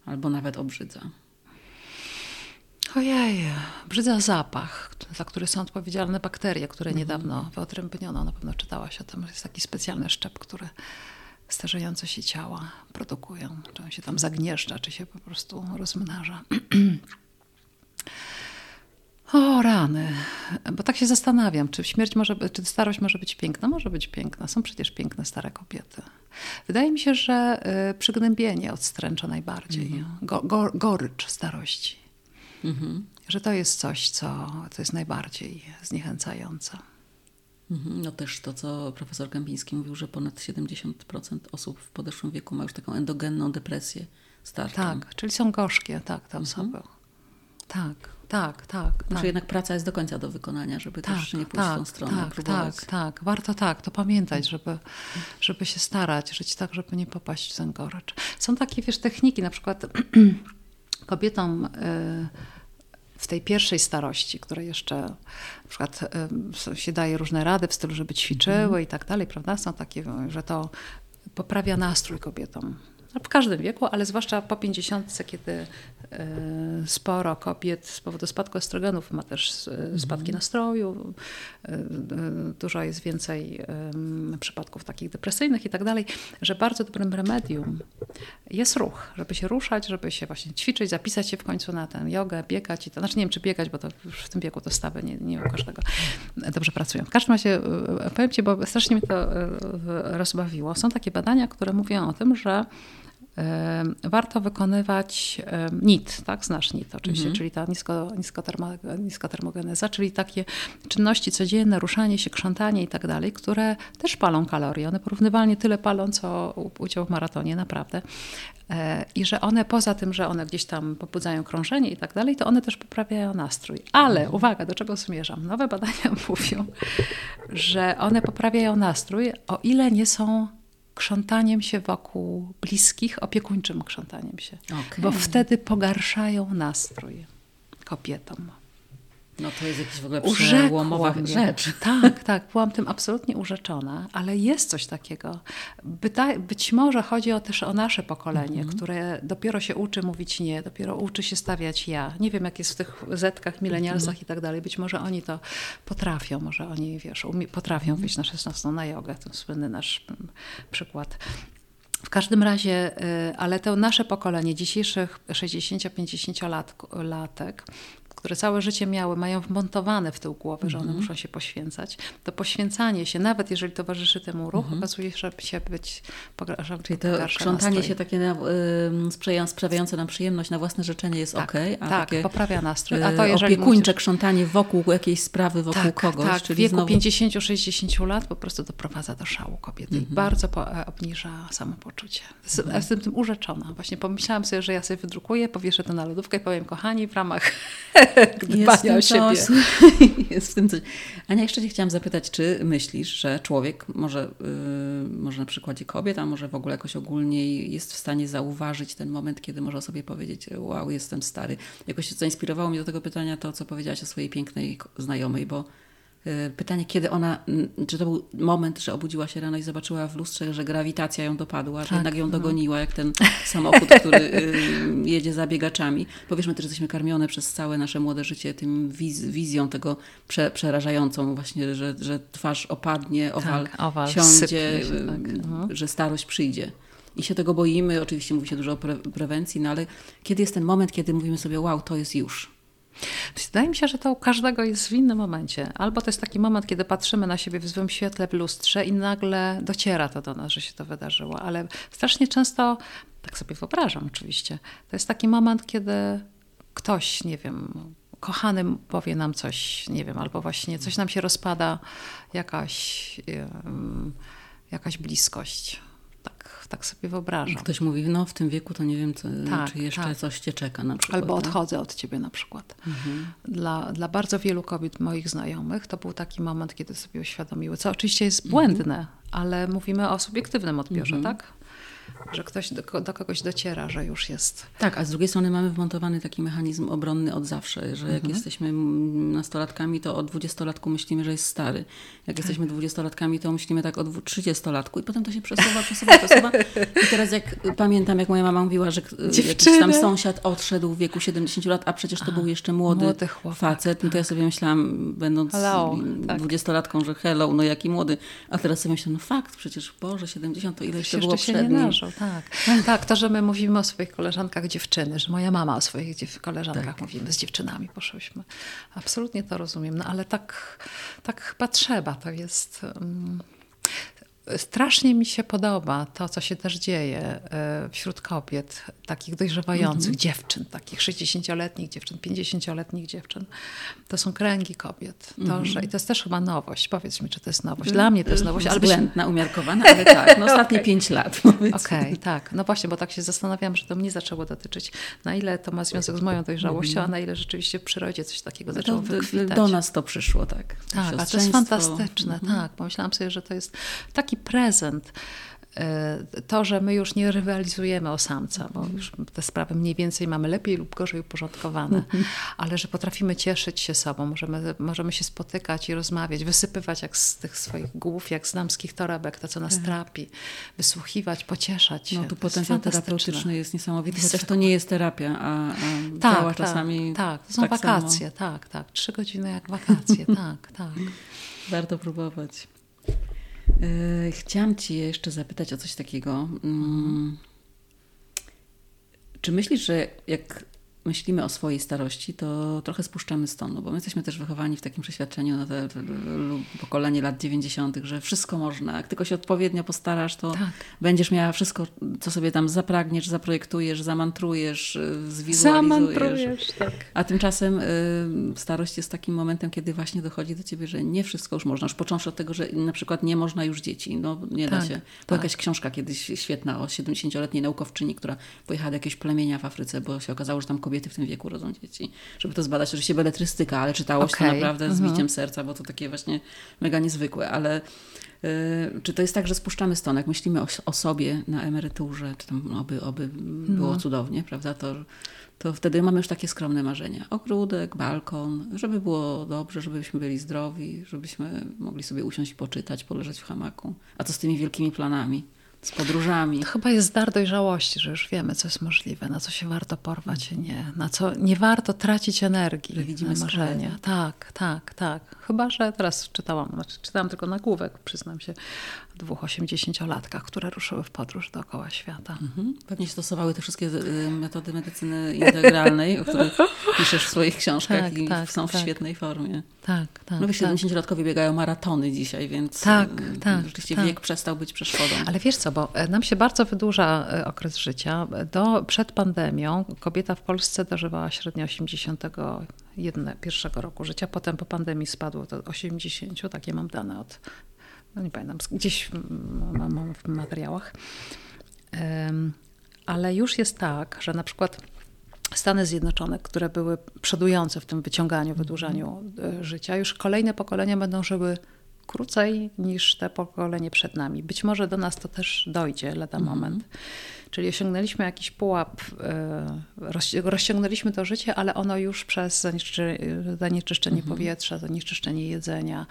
albo nawet obrzydza? Ojej, brzydza zapach, za który są odpowiedzialne bakterie, które mhm. niedawno wyodrębniono. Na pewno czytałaś o tym. Jest taki specjalny szczep, który starzejące się ciała produkują. Czy on się tam zagnieżdża, czy się po prostu rozmnaża. O rany, bo tak się zastanawiam, czy śmierć może, czy starość może być piękna? Może być piękna. Są przecież piękne stare kobiety. Wydaje mi się, że y, przygnębienie odstręcza najbardziej. Mm -hmm. Go, go, gorycz starości. Mm -hmm. Że to jest coś, co, co jest najbardziej zniechęcające. Mhm. No też to, co profesor Gębiński mówił, że ponad 70% osób w podeszłym wieku ma już taką endogenną depresję starczą. Tak, czyli są gorzkie, tak, te osoby. Mhm. Tak. Tak, tak. Znaczy tak. jednak praca jest do końca do wykonania, żeby tak, też nie pójść tak, w tą stronę. Tak, próbować. tak, tak. Warto tak, to pamiętać, żeby, żeby się starać, żyć tak, żeby nie popaść w ten gorycz. Są takie, wiesz, techniki, na przykład kobietom y, w tej pierwszej starości, które jeszcze na przykład y, się daje różne rady w stylu, żeby ćwiczyły mm. i tak dalej, prawda? Są takie, że to poprawia nastrój kobietom w każdym wieku, ale zwłaszcza po 50, kiedy e, sporo kobiet z powodu spadku estrogenów ma też e, spadki mhm. nastroju, e, dużo jest więcej przypadków takich depresyjnych i tak dalej, że bardzo dobrym remedium jest ruch, żeby się ruszać, żeby się właśnie ćwiczyć, zapisać się w końcu na tę jogę, biegać i to, znaczy nie wiem czy biegać, bo to w tym wieku to stawy nie, nie u każdego dobrze pracują. W każdym razie powiem Ci, bo strasznie mnie to rozbawiło. Są takie badania, które mówią o tym, że warto wykonywać NIT, tak? Znasz NIT oczywiście, mhm. czyli ta nisko, niskotermo, niskotermogeneza, czyli takie czynności codzienne, ruszanie się, krzątanie i tak dalej, które też palą kalorie. One porównywalnie tyle palą, co udział w maratonie, naprawdę. E, I że one poza tym, że one gdzieś tam pobudzają krążenie i tak dalej, to one też poprawiają nastrój. Ale mhm. uwaga, do czego zmierzam? Nowe badania mówią, że one poprawiają nastrój, o ile nie są krzątaniem się wokół bliskich, opiekuńczym krzątaniem się. Okay. Bo wtedy pogarszają nastrój kobietom. No to jest jakaś w ogóle przełomowa rzecz. Tak, tak, byłam tym absolutnie urzeczona, ale jest coś takiego. Byta, być może chodzi o też o nasze pokolenie, mm -hmm. które dopiero się uczy mówić nie, dopiero uczy się stawiać ja. Nie wiem, jak jest w tych zetkach, milenialsach mm -hmm. i tak dalej. Być może oni to potrafią, może oni, wiesz, potrafią wyjść na 16 na jogę, ten słynny nasz mm, przykład. W każdym razie, y, ale to nasze pokolenie dzisiejszych 60-50 latek które całe życie miały, mają wmontowane w tył głowy, że one mm -hmm. muszą się poświęcać, to poświęcanie się, nawet jeżeli towarzyszy temu ruch, mm -hmm. okazuje się, być że Czyli to krzątanie się takie y, sprawiające nam przyjemność na własne życzenie jest tak, ok, a tak, takie poprawia nastrój. A to jeżeli opiekuńcze mówisz... krzątanie wokół jakiejś sprawy, wokół tak, kogoś. Tak, czyli w wieku znowu... 50-60 lat po prostu doprowadza do szału kobiety mm -hmm. i bardzo po, e, obniża samopoczucie. Mhm. Jestem tym urzeczona. Właśnie pomyślałam sobie, że ja sobie wydrukuję, powieszę to na lodówkę i powiem, kochani, w ramach dbania o siebie. jest w tym coś. Ania, jeszcze cię chciałam zapytać, czy myślisz, że człowiek, może, yy, może na przykładzie kobiet, a może w ogóle jakoś ogólnie jest w stanie zauważyć ten moment, kiedy może sobie powiedzieć, wow, jestem stary. Jakoś zainspirowało mnie do tego pytania to, co powiedziałaś o swojej pięknej znajomej, bo pytanie, kiedy ona, czy to był moment, że obudziła się rano i zobaczyła w lustrze, że grawitacja ją dopadła, tak, że jednak ją no. dogoniła, jak ten samochód, który y, jedzie za biegaczami. Powiedzmy też, że jesteśmy karmione przez całe nasze młode życie tym wiz, wizją tego prze, przerażającą właśnie, że, że twarz opadnie, owal, tak, owal siądzie, się, y, tak. Mhm. że starość przyjdzie. I się tego boimy, oczywiście mówi się dużo o pre prewencji, no ale kiedy jest ten moment, kiedy mówimy sobie, wow, to jest już Wydaje mi się, że to u każdego jest w innym momencie. Albo to jest taki moment, kiedy patrzymy na siebie w złym świetle w lustrze i nagle dociera to do nas, że się to wydarzyło. Ale strasznie często, tak sobie wyobrażam oczywiście, to jest taki moment, kiedy ktoś, nie wiem, kochany powie nam coś, nie wiem, albo właśnie coś nam się rozpada, jakaś, jakaś bliskość tak sobie wyobrażam. Ktoś mówi, no w tym wieku to nie wiem, co, tak, czy jeszcze tak. coś cię czeka na przykład. Albo odchodzę od ciebie na przykład. Mhm. Dla, dla bardzo wielu kobiet, moich znajomych, to był taki moment, kiedy sobie uświadomiły, co oczywiście jest błędne, mhm. ale mówimy o subiektywnym odbiorze, mhm. tak? Że ktoś do, do, kogoś dociera, że już jest. Tak, a z drugiej strony mamy wmontowany taki mechanizm obronny od zawsze, że jak mhm. jesteśmy nastolatkami, to o dwudziestolatku myślimy, że jest stary. Jak tak. jesteśmy dwudziestolatkami, to myślimy tak o trzydziestolatku i potem to się przesuwa, przesuwa, przesuwa. I teraz jak pamiętam, jak moja mama mówiła, że jakiś tam sąsiad odszedł w wieku 70 lat, a przecież to był jeszcze młody, młody chłopak, facet, tak. no to ja tak. sobie myślałam, będąc tak. dwudziestolatką, że hello, no jaki młody. A teraz sobie myślę, no fakt, przecież Boże, 70 to ile jeszcze było przed nim tak. Tak, to, że my mówimy o swoich koleżankach dziewczyny, że moja mama o swoich koleżankach tak. mówimy, z dziewczynami poszłyśmy. Absolutnie to rozumiem, no ale tak, tak chyba trzeba, to jest... Um, Strasznie mi się podoba to, co się też dzieje e, wśród kobiet, takich dojrzewających mm -hmm. dziewczyn, takich 60-letnich dziewczyn, 50-letnich dziewczyn. To są kręgi kobiet. Mm -hmm. że, I to jest też chyba nowość. Powiedz mi, czy to jest nowość. Dla mnie to jest nowość. Względna, umiarkowana, ale tak. No ostatnie okay. pięć lat. Okej, okay, tak. No właśnie, bo tak się zastanawiam, że to mnie zaczęło dotyczyć. Na ile to ma związek z moją dojrzałością, mm -hmm. a na ile rzeczywiście w przyrodzie coś takiego zaczęło to, wykwitać. Do nas to przyszło, tak. Tak, a to jest fantastyczne. Mhm. Tak, pomyślałam sobie, że to jest taki taki prezent. E, to, że my już nie rywalizujemy o samca, bo już te sprawy mniej więcej mamy lepiej lub gorzej uporządkowane, ale że potrafimy cieszyć się sobą, możemy, możemy się spotykać i rozmawiać, wysypywać jak z tych swoich głów, jak z damskich torebek, to co nas tak. trapi, wysłuchiwać, pocieszać się. No tu potencjał terapeutyczny jest niesamowity, chociaż to nie jest terapia, a, a tak, działa tak, czasami Tak, to są tak wakacje, samo. tak, tak. Trzy godziny jak wakacje, tak, tak. Warto próbować. E, chciałam Cię jeszcze zapytać o coś takiego. Mm, czy myślisz, że jak myślimy o swojej starości, to trochę spuszczamy stonu, bo my jesteśmy też wychowani w takim przeświadczeniu na te, pokolenie lat 90., że wszystko można. Jak tylko się odpowiednio postarasz, to tak. będziesz miała wszystko, co sobie tam zapragniesz, zaprojektujesz, zamantrujesz, y, zwizualizujesz. Zamantrujesz, tak. A tymczasem y, starość jest takim momentem, kiedy właśnie dochodzi do ciebie, że nie wszystko już można. Już począwszy od tego, że na przykład nie można już dzieci. No nie tak, da się. Była tak. jakaś książka kiedyś świetna o 70-letniej naukowczyni, która pojechała do jakiegoś plemienia w Afryce, bo się okazało, że tam kobiety kobiety w tym wieku rodzą dzieci. Żeby to zbadać, oczywiście beletrystyka, ale czytało okay. się to naprawdę z mhm. biciem serca, bo to takie właśnie mega niezwykłe, ale y, czy to jest tak, że spuszczamy ston, jak myślimy o, o sobie na emeryturze, czy tam oby, oby było no. cudownie, prawda, to, to wtedy mamy już takie skromne marzenia. Ogródek, balkon, żeby było dobrze, żebyśmy byli zdrowi, żebyśmy mogli sobie usiąść i poczytać, poleżeć w hamaku. A co z tymi wielkimi planami? Z podróżami. Chyba jest dar dojrzałości, że już wiemy, co jest możliwe, na co się warto porwać, nie, na co nie warto tracić energii. Że widzimy marzenia. Tak, tak, tak. Chyba, że teraz czytałam, znaczy czytałam tylko nagłówek, przyznam się, dwóch osiemdziesięciolatkach, które ruszyły w podróż dookoła świata. Mhm. Pewnie stosowały te wszystkie y, metody medycyny integralnej, o których piszesz w swoich książkach tak, i tak, są w tak. świetnej formie. Tak, tak. No 70-latkowie tak. biegają maratony dzisiaj, więc tak, y, tak, rzeczywiście tak. wiek przestał być przeszkodą. Ale wiesz co, bo e, nam się bardzo wydłuża e, okres życia. Do, przed pandemią kobieta w Polsce dożywała średnio 81 pierwszego roku życia, potem po pandemii spadło do 80, takie mam dane od no nie pamiętam, gdzieś mam, mam w materiałach. Ale już jest tak, że na przykład Stany Zjednoczone, które były przodujące w tym wyciąganiu, wydłużaniu e, życia, już kolejne pokolenia będą żyły krócej niż te pokolenie przed nami. Być może do nas to też dojdzie lada mhm. moment. Czyli osiągnęliśmy jakiś pułap, e, rozciągnęliśmy to życie, ale ono już przez zanieczyszczenie mhm. powietrza, zanieczyszczenie jedzenia,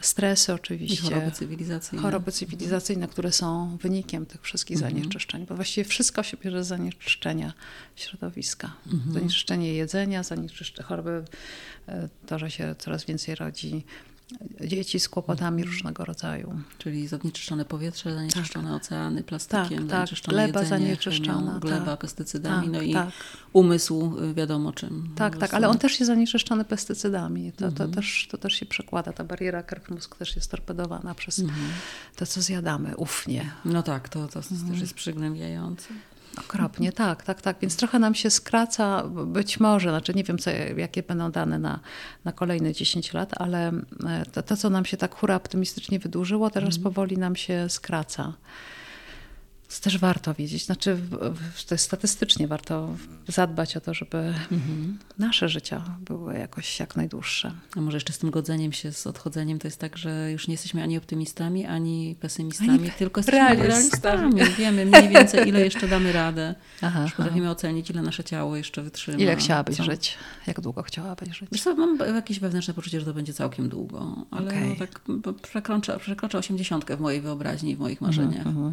stresy oczywiście. I choroby cywilizacyjne. Choroby cywilizacyjne, które są wynikiem tych wszystkich mhm. zanieczyszczeń, bo właściwie wszystko się bierze z zanieczyszczenia środowiska. Mhm. Zanieczyszczenie jedzenia, zanieczyszczenie choroby, e, to, że się coraz więcej rodzi dzieci z kłopotami różnego rodzaju. Czyli zanieczyszczone powietrze, zanieczyszczone tak. oceany plastykiem, tak, tak. zanieczyszczone gleba jedzenie, zanieczyszczona, chemią, gleba tak. pestycydami, tak, no i tak. umysł y, wiadomo czym. Tak, tak, ale on też jest zanieczyszczony pestycydami. To, to, też, to też się przekłada. Ta bariera krw-mózg też jest torpedowana przez mhm. to, co zjadamy ufnie. No tak, to, to mhm. też jest przygnębiające. Okropnie, tak, tak, tak. Więc trochę nam się skraca, być może, znaczy nie wiem, co, jakie będą dane na, na kolejne 10 lat, ale e, to, to, co nam się tak hura optymistycznie wydłużyło, teraz mm. powoli nam się skraca też warto wiedzieć. Znaczy, to jest statystycznie warto zadbać o to, żeby mhm. nasze życia były jakoś jak najdłuższe. A może jeszcze z tym godzeniem się, z odchodzeniem, to jest tak, że już nie jesteśmy ani optymistami, ani pesymistami, ani tylko jesteśmy realistami. realistami. Wiemy mniej więcej, ile jeszcze damy radę. Aha, już potrafimy aha. ocenić, ile nasze ciało jeszcze wytrzyma. Ile chciałabyś co? żyć? Jak długo chciałabyś żyć? Wiesz co, mam jakieś wewnętrzne poczucie, że to będzie całkiem długo, ale okay. no tak przekrocza, przekrocza 80 w mojej wyobraźni, w moich marzeniach. Uh -huh.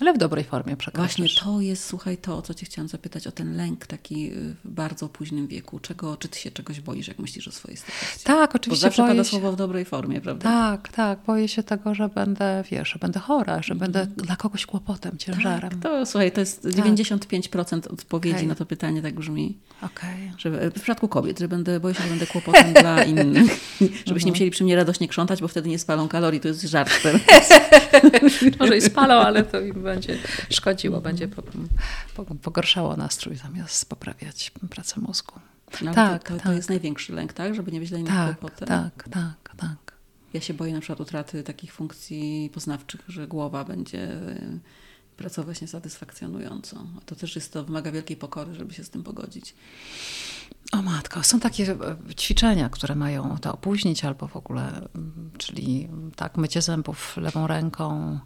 Ale w dobrej formie przekraczasz. Właśnie to jest, słuchaj, to, o co cię chciałam zapytać, o ten lęk taki w bardzo późnym wieku. Czego, czy ty się czegoś boisz, jak myślisz o swojej starości? Tak, oczywiście. Bo zawsze pada się... słowo w dobrej formie, prawda? Tak, tak. Boję się tego, że będę, wiesz, że będę chora, że mm. będę dla kogoś kłopotem, ciężarem. Tak, to słuchaj, to jest tak. 95% odpowiedzi okay. na to pytanie tak brzmi. Okay. Że, w przypadku kobiet, że będę, boję się, że będę kłopotem dla innych. Żebyś nie mhm. musieli przy mnie radośnie krzątać, bo wtedy nie spalą kalorii. To jest żart teraz. Może i spalą, ale to im będzie szkodziło, będzie pogorszało nastrój zamiast poprawiać pracę mózgu. No, tak, to, to, tak. jest największy lęk, tak? Żeby nie być dla tak, kłopotem. Tak, tak, tak. Ja się boję na przykład utraty takich funkcji poznawczych, że głowa będzie pracować niesatysfakcjonująco. To też jest to, wymaga wielkiej pokory, żeby się z tym pogodzić. O matko, są takie e, ćwiczenia, które mają to opóźnić albo w ogóle, mm, czyli tak, mycie zębów lewą ręką,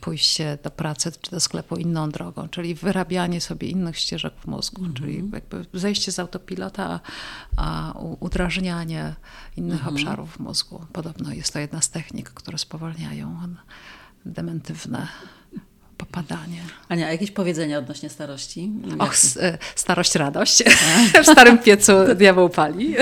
pójście do pracy czy do sklepu inną drogą, czyli wyrabianie sobie innych ścieżek w mózgu, mm -hmm. czyli jakby zejście z autopilota, a udrażnianie innych mm -hmm. obszarów mózgu. Podobno jest to jedna z technik, które spowalniają dementywne popadanie. Ania, a jakieś powiedzenia odnośnie starości? Och, e, starość, radość. w starym piecu diabeł pali.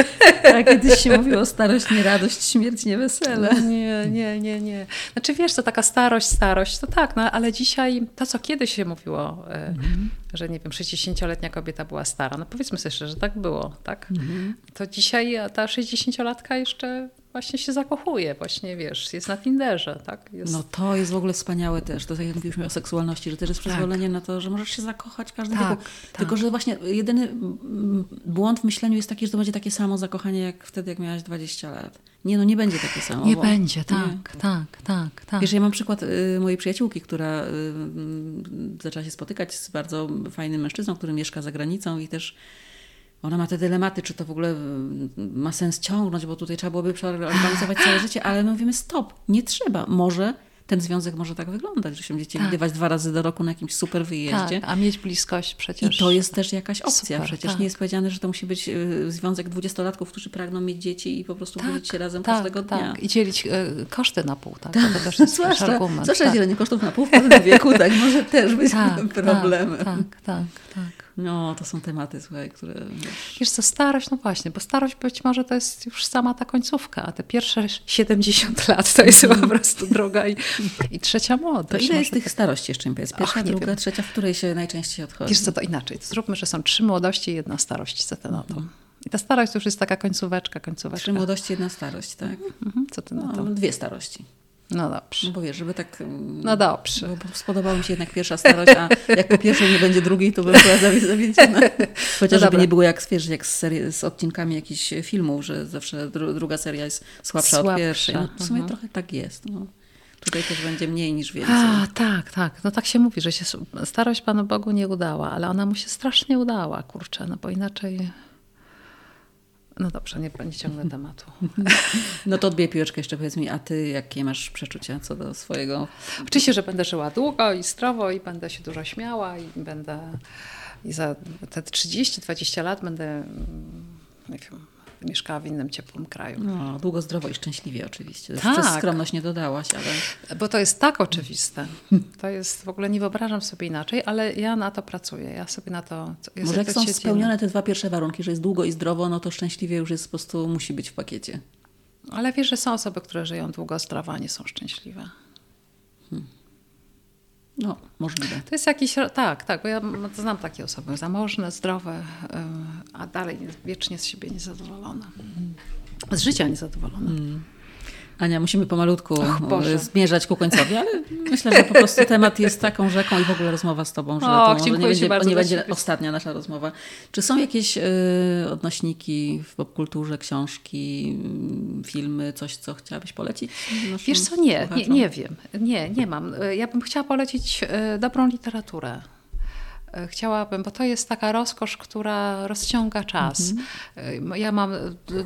A kiedyś się mówiło starość, nie radość, śmierć, nie wesele. Nie, nie, nie, nie. Znaczy wiesz, to taka starość, starość, to tak, no ale dzisiaj to, co kiedyś się mówiło, mhm. że nie wiem, 60-letnia kobieta była stara, no powiedzmy sobie szczerze, że tak było, tak? Mhm. To dzisiaj ta 60-latka jeszcze właśnie się zakochuje, właśnie wiesz, jest na Tinderze, tak? Jest... No to jest w ogóle wspaniałe też, to tak jak mówiliśmy o seksualności, że też jest tak. przyzwolenie tak. na to, że możesz się zakochać każdym tak. Tak. Tylko, że właśnie jedyny błąd w myśleniu jest taki, że to będzie takie samo zakochanie jak wtedy, jak miałaś 20 lat. Nie, no nie będzie takie samo. Nie bo, będzie, tak, nie. tak, tak, tak. Wiesz, ja mam przykład y, mojej przyjaciółki, która y, zaczęła się spotykać z bardzo fajnym mężczyzną, który mieszka za granicą i też ona ma te dylematy, czy to w ogóle mm, ma sens ciągnąć, bo tutaj trzeba byłoby przeorganizować całe życie, ale my mówimy stop, nie trzeba. Może ten związek może tak wyglądać, że się będziecie tak. widywać dwa razy do roku na jakimś super wyjeździe. Tak, a mieć bliskość przecież. I to jest też jakaś opcja. Super, przecież tak. nie jest powiedziane, że to musi być y, związek dwudziestolatków, którzy pragną mieć dzieci i po prostu tak, budzić się razem tak, każdego dnia. Tak. I dzielić y, koszty na pół. Tak? To też jest zwłaszcza, argument. Zwłaszcza tak. dzielenie kosztów na pół w pewnym wieku tak może też być tak, problemem. Tak, tak, tak. No, to są tematy, słuchaj, które... Wiesz... co, starość, no właśnie, bo starość być może to jest już sama ta końcówka, a te pierwsze 70 lat to jest mm. po prostu droga i, i trzecia młodość. To ile jest tych starości jeszcze mi powiedz? Pierwsza, Och, druga, wiem. trzecia, w której się najczęściej odchodzi? Wiesz co, to inaczej. To zróbmy, że są trzy młodości i jedna starość. Na to? I ta starość to już jest taka końcóweczka, końcóweczka. Trzy młodości, jedna starość, tak? Mhm. Co ty na to? No, dwie starości. No dobrze. No bo wiesz, żeby tak... No dobrze. Bo spodobała mi się jednak pierwsza starość, a jak po pierwszej nie będzie drugiej, to bym była zawiedziona. Chociaż no żeby nie było jak, wiesz, jak z, serii, z odcinkami jakichś filmów, że zawsze dru, druga seria jest słabsza, słabsza. od pierwszej. No, w sumie mhm. trochę tak jest. No. Tutaj też będzie mniej niż więcej. A, tak, tak. No tak się mówi, że się starość Panu Bogu nie udała, ale ona mu się strasznie udała, kurczę, no bo inaczej no dobrze, nie, nie ciągnę tematu. No to odbij piłeczkę jeszcze powiedz mi, a ty jakie masz przeczucia co do swojego... Oczywiście, że będę żyła długo i zdrowo i będę się dużo śmiała i będę i za te 30-20 lat będę nie wiem, mieszkała w innym ciepłym kraju. No, długo, zdrowo i szczęśliwie oczywiście. Tak. Przez skromność nie dodałaś, ale... Bo to jest tak oczywiste. To jest, w ogóle nie wyobrażam sobie inaczej, ale ja na to pracuję. Ja sobie na to... Ja Może jak są spełnione te dwa pierwsze warunki, że jest długo i zdrowo, no to szczęśliwie już jest po prostu, musi być w pakiecie. Ale wiesz, że są osoby, które żyją długo, zdrowo, a nie są szczęśliwe. No, możliwe. To jest jakiś, tak, tak, bo ja znam takie osoby zamożne, zdrowe, a dalej wiecznie z siebie niezadowolone. Z życia niezadowolone. Hmm. Ania, musimy pomalutku e, zmierzać ku końcowi, ale myślę, że po prostu temat jest taką rzeką i w ogóle rozmowa z Tobą, że o, to może nie będzie, nie będzie ostatnia nasza rozmowa. Czy są jakieś y, odnośniki w popkulturze, książki, y, filmy, coś, co chciałabyś polecić? Wiesz co, nie, nie, nie wiem. Nie, nie mam. Ja bym chciała polecić dobrą literaturę. E, chciałabym, bo to jest taka rozkosz, która rozciąga czas. Mhm. Ja mam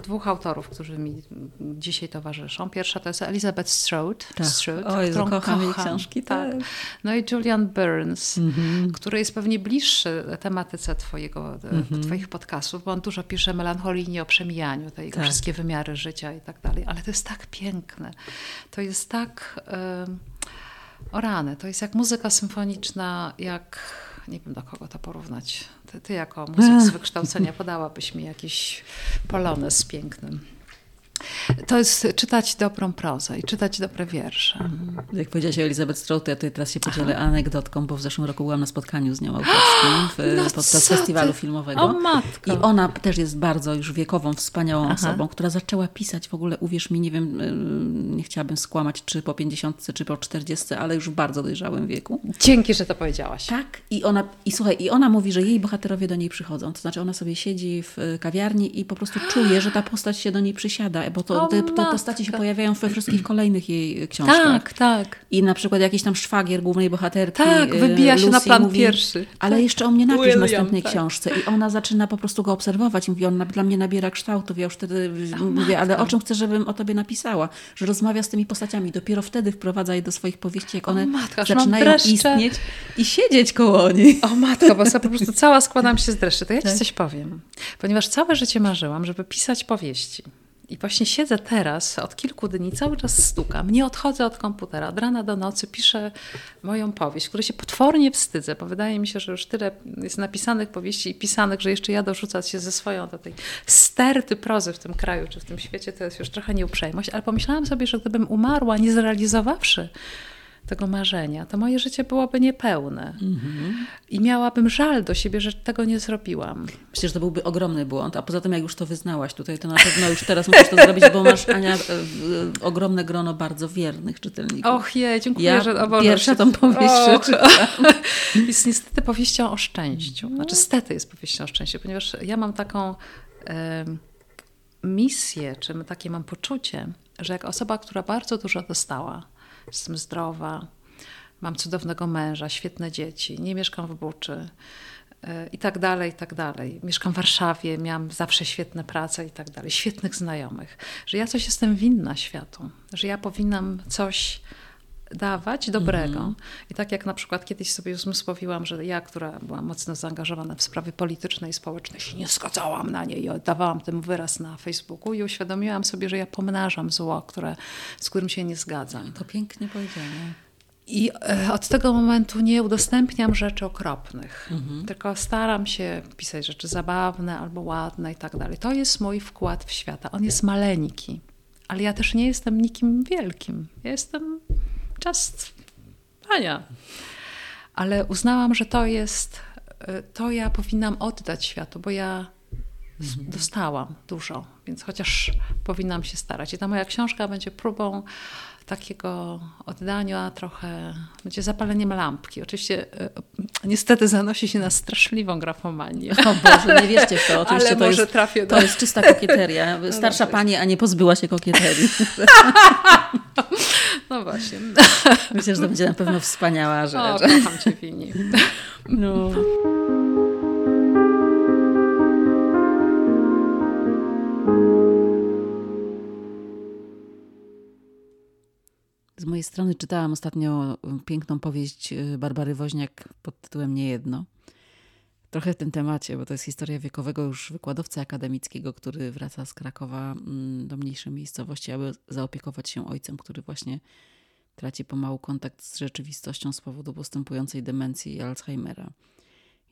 dwóch autorów, którzy mi dzisiaj towarzyszą. Pierwsza to jest Elizabeth Stroud, tak. Stroud Oj, którą kocham, jej książki. Tak. tak. No i Julian Burns, mhm. który jest pewnie bliższy tematyce twojego, mhm. twoich podcastów, bo on dużo pisze melancholijnie o przemijaniu, te tak. wszystkie wymiary życia i tak dalej. Ale to jest tak piękne. To jest tak... o rany, to jest jak muzyka symfoniczna, jak nie wiem do kogo to porównać. Ty, ty jako muzyk z wykształcenia podałabyś mi jakiś polonez pięknym. To jest czytać dobrą prozę i czytać dobre wiersze. Mhm. Jak powiedziałaś o Elizabeth Strout, to ja tutaj teraz się podzielę Aha. anegdotką, bo w zeszłym roku byłam na spotkaniu z nią autorskim w, no podczas festiwalu filmowego. O matko. I ona też jest bardzo już wiekową, wspaniałą Aha. osobą, która zaczęła pisać w ogóle, uwierz mi, nie wiem, y, nie chciałabym skłamać, czy po 50, czy po 40, ale już w bardzo dojrzałym wieku. Dzięki, że to powiedziałaś. Tak. I ona, i słuchaj, i ona mówi, że jej bohaterowie do niej przychodzą. To znaczy ona sobie siedzi w kawiarni i po prostu czuje, że ta postać się do niej przysiada bo to, te, te postacie się pojawiają we wszystkich kolejnych jej książkach. Tak, tak. I na przykład jakiś tam szwagier głównej bohaterki. Tak, wybija Lucy, się na plan mówi, pierwszy. Ale tak. jeszcze o mnie napisz William, w następnej tak. książce. I ona zaczyna po prostu go obserwować. I mówi, on dla mnie nabiera kształtów. Ja już wtedy o, mówię, ale o czym chcę, żebym o tobie napisała? Że rozmawia z tymi postaciami. Dopiero wtedy wprowadza je do swoich powieści, jak one matka, zaczynają istnieć i siedzieć koło nich. O matko, bo ja po prostu cała składam się z dreszczy. To ja tak. ci coś powiem. Ponieważ całe życie marzyłam, żeby pisać powieści. I właśnie siedzę teraz, od kilku dni, cały czas stukam, nie odchodzę od komputera, od rana do nocy piszę moją powieść, której się potwornie wstydzę, bo wydaje mi się, że już tyle jest napisanych powieści i pisanych, że jeszcze ja dorzucać się ze swoją do tej sterty prozy w tym kraju czy w tym świecie, to jest już trochę nieuprzejmość, ale pomyślałam sobie, że gdybym umarła nie zrealizowawszy tego marzenia, to moje życie byłoby niepełne. Mhm. I miałabym żal do siebie, że tego nie zrobiłam. Myślę, że to byłby ogromny błąd. A poza tym, jak już to wyznałaś tutaj, to na pewno już teraz musisz to zrobić, bo masz, Ania, ogromne grono bardzo wiernych czytelników. Och je, dziękuję, ja że o Pierwsza tą powieść Jest niestety powieścią o szczęściu. Znaczy, stety jest powieścią o szczęściu, ponieważ ja mam taką misję, czy takie mam poczucie, że jak osoba, która bardzo dużo dostała, jestem zdrowa, mam cudownego męża, świetne dzieci, nie mieszkam w Buczy e, i tak dalej, i tak dalej. Mieszkam w Warszawie, miałam zawsze świetne prace i tak dalej, świetnych znajomych. Że ja coś jestem winna światu, że ja powinnam coś dawać dobrego. Mm. I tak jak na przykład kiedyś sobie uzmysłowiłam, że ja, która byłam mocno zaangażowana w sprawy polityczne i społeczne, się nie zgadzałam na nie i oddawałam temu wyraz na Facebooku i uświadomiłam sobie, że ja pomnażam zło, które, z którym się nie zgadzam. To pięknie powiedziane. I e, od tego momentu nie udostępniam rzeczy okropnych, mhm. tylko staram się pisać rzeczy zabawne albo ładne i tak dalej. To jest mój wkład w świat. On jest maleńki, ale ja też nie jestem nikim wielkim. Ja jestem just Ania. Ale uznałam, że to jest, y, to ja powinnam oddać światu, bo ja mhm. dostałam dużo, więc chociaż powinnam się starać. I ta moja książka będzie próbą takiego oddania trochę, będzie zapaleniem lampki. Oczywiście y, niestety zanosi się na straszliwą grafomanię. O Boże, nie wierzcie w to. Oczywiście to jest, trafię do... to jest czysta kokieteria. No Starsza no pani, a nie pozbyła się kokieterii. No właśnie. Myślę, że to będzie na pewno wspaniała rzecz. O, kocham cię, Wini. No. Z mojej strony czytałam ostatnio piękną powieść y, Barbary Woźniak pod tytułem Niejedno. Trochę w tym temacie, bo to jest historia wiekowego już wykładowcy akademickiego, który wraca z Krakowa mm, do mniejszej miejscowości, aby zaopiekować się ojcem, który właśnie traci pomału kontakt z rzeczywistością z powodu postępującej demencji i Alzheimera.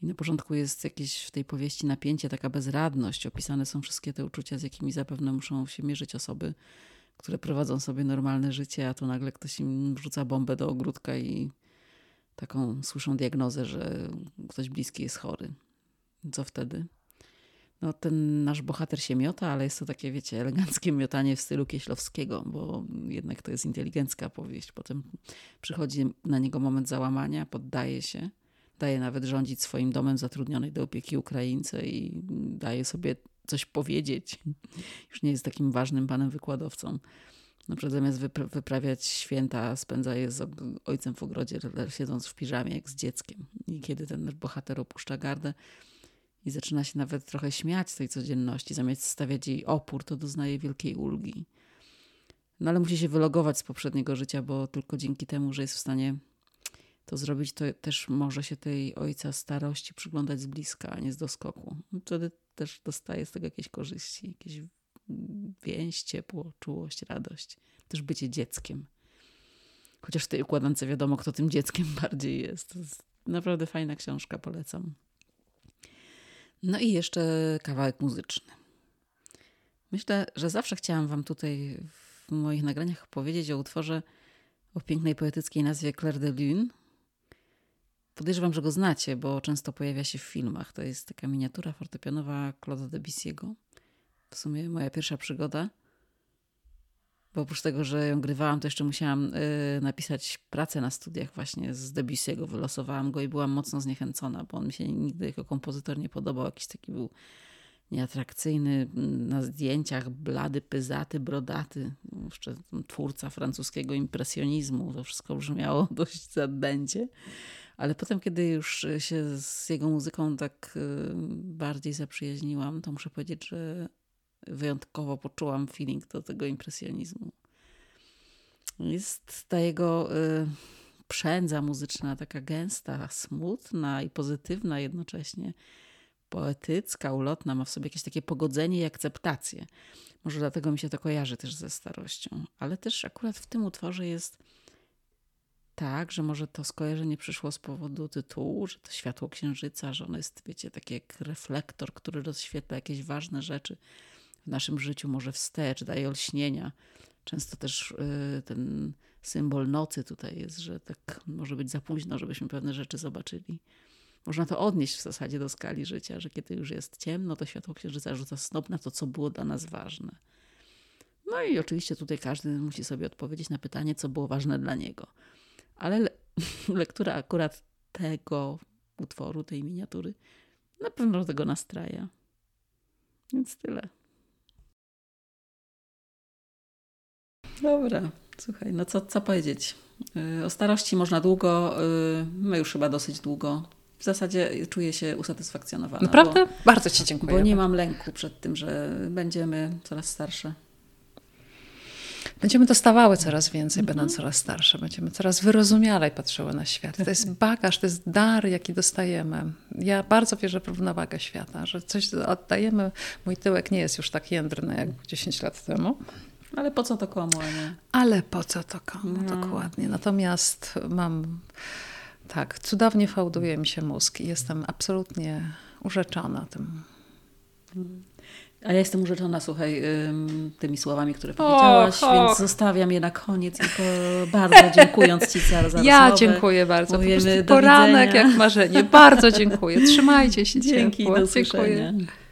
I na początku jest jakieś w tej powieści napięcie, taka bezradność. Opisane są wszystkie te uczucia, z jakimi zapewne muszą się mierzyć osoby, które prowadzą sobie normalne życie, a tu nagle ktoś im wrzuca bombę do ogródka i taką słyszą diagnozę, że ktoś bliski jest chory. Co wtedy? No, ten nasz bohater się miota, ale jest to takie, wiecie, eleganckie miotanie w stylu Kieślowskiego, bo jednak to jest inteligencka powieść. Potem przychodzi na niego moment załamania, poddaje się, daje nawet rządzić swoim domem zatrudnionej do opieki Ukraińce i daje sobie coś powiedzieć. Już nie jest takim ważnym panem wykładowcą. Na przykład zamiast wypra wyprawiać święta, spędza je z ojcem w ogrodzie, siedząc w piżamie jak z dzieckiem. I kiedy ten bohater opuszcza gardę i zaczyna się nawet trochę śmiać z tej codzienności, zamiast stawiać jej opór, to doznaje wielkiej ulgi. No ale musi się wylogować z poprzedniego życia, bo tylko dzięki temu, że jest w stanie to zrobić, to też może się tej ojca starości przyglądać z bliska, a nie z doskoku. Wtedy też dostaje z tego jakieś korzyści, jakieś więź, ciepło, czułość, radość. Też bycie dzieckiem. Chociaż w tej układance wiadomo, kto tym dzieckiem bardziej jest. To jest naprawdę fajna książka, polecam. No i jeszcze kawałek muzyczny. Myślę, że zawsze chciałam Wam tutaj w moich nagraniach powiedzieć o utworze o pięknej poetyckiej nazwie Claire de Lune. Podejrzewam, że go znacie, bo często pojawia się w filmach. To jest taka miniatura fortepianowa Claude'a Debussy'ego w sumie moja pierwsza przygoda. Bo oprócz tego, że ją grywałam, to jeszcze musiałam y, napisać pracę na studiach właśnie z Debussy'ego. Wylosowałam go i byłam mocno zniechęcona, bo on mi się nigdy jako kompozytor nie podobał. Jakiś taki był nieatrakcyjny na zdjęciach, blady, pyzaty, brodaty. Jeszcze twórca francuskiego impresjonizmu. To wszystko brzmiało dość zadęcie. Ale potem, kiedy już się z jego muzyką tak y, bardziej zaprzyjaźniłam, to muszę powiedzieć, że wyjątkowo poczułam feeling do tego impresjonizmu. Jest ta jego y, przędza muzyczna taka gęsta, smutna i pozytywna jednocześnie, poetycka, ulotna, ma w sobie jakieś takie pogodzenie i akceptację. Może dlatego mi się to kojarzy też ze starością, ale też akurat w tym utworze jest tak, że może to skojarzenie przyszło z powodu tytułu, że to światło księżyca, że ono jest, wiecie, taki jak reflektor, który rozświetla jakieś ważne rzeczy w naszym życiu może wstecz, daje olśnienia. Często też y, ten symbol nocy tutaj jest, że tak może być za późno, żebyśmy pewne rzeczy zobaczyli. Można to odnieść w zasadzie do skali życia, że kiedy już jest ciemno, to światło księżyca rzuca snop na to, co było dla nas ważne. No i oczywiście tutaj każdy musi sobie odpowiedzieć na pytanie, co było ważne dla niego. Ale le lektura akurat tego utworu, tej miniatury, na pewno tego nastraja. Więc tyle. Dobra, słuchaj, no co, co powiedzieć? Y, o starości można długo, y, my już chyba dosyć długo. W zasadzie czuję się usatysfakcjonowana. Naprawdę? Bo, Bardzo Ci dziękuję. Bo nie mam lęku przed tym, że będziemy coraz starsze. Będziemy dostawały coraz więcej, mhm. będąc coraz starsze. Będziemy coraz wyrozumialej patrzyły na świat. To jest bagaż, to jest dar, jaki dostajemy. Ja bardzo wierzę w równowagę świata, że coś oddajemy. Mój tyłek nie jest już tak jędrny jak 10 lat temu. Ale po co to komu, nie? Ale po co to komu, no. dokładnie. Natomiast mam, tak, cudownie fałduje mi się mózg i jestem absolutnie urzeczona tym. A ja jestem urzeczona, słuchaj, tymi słowami, które powiedziałaś, och, więc zostawiam je na koniec i bardzo dziękując Ci za, za Ja rozmowę. dziękuję bardzo. Mówimy po poranek jak marzenie. Bardzo dziękuję. Trzymajcie się. Dzięki, ciepło. do usłyszenia. Dziękuję.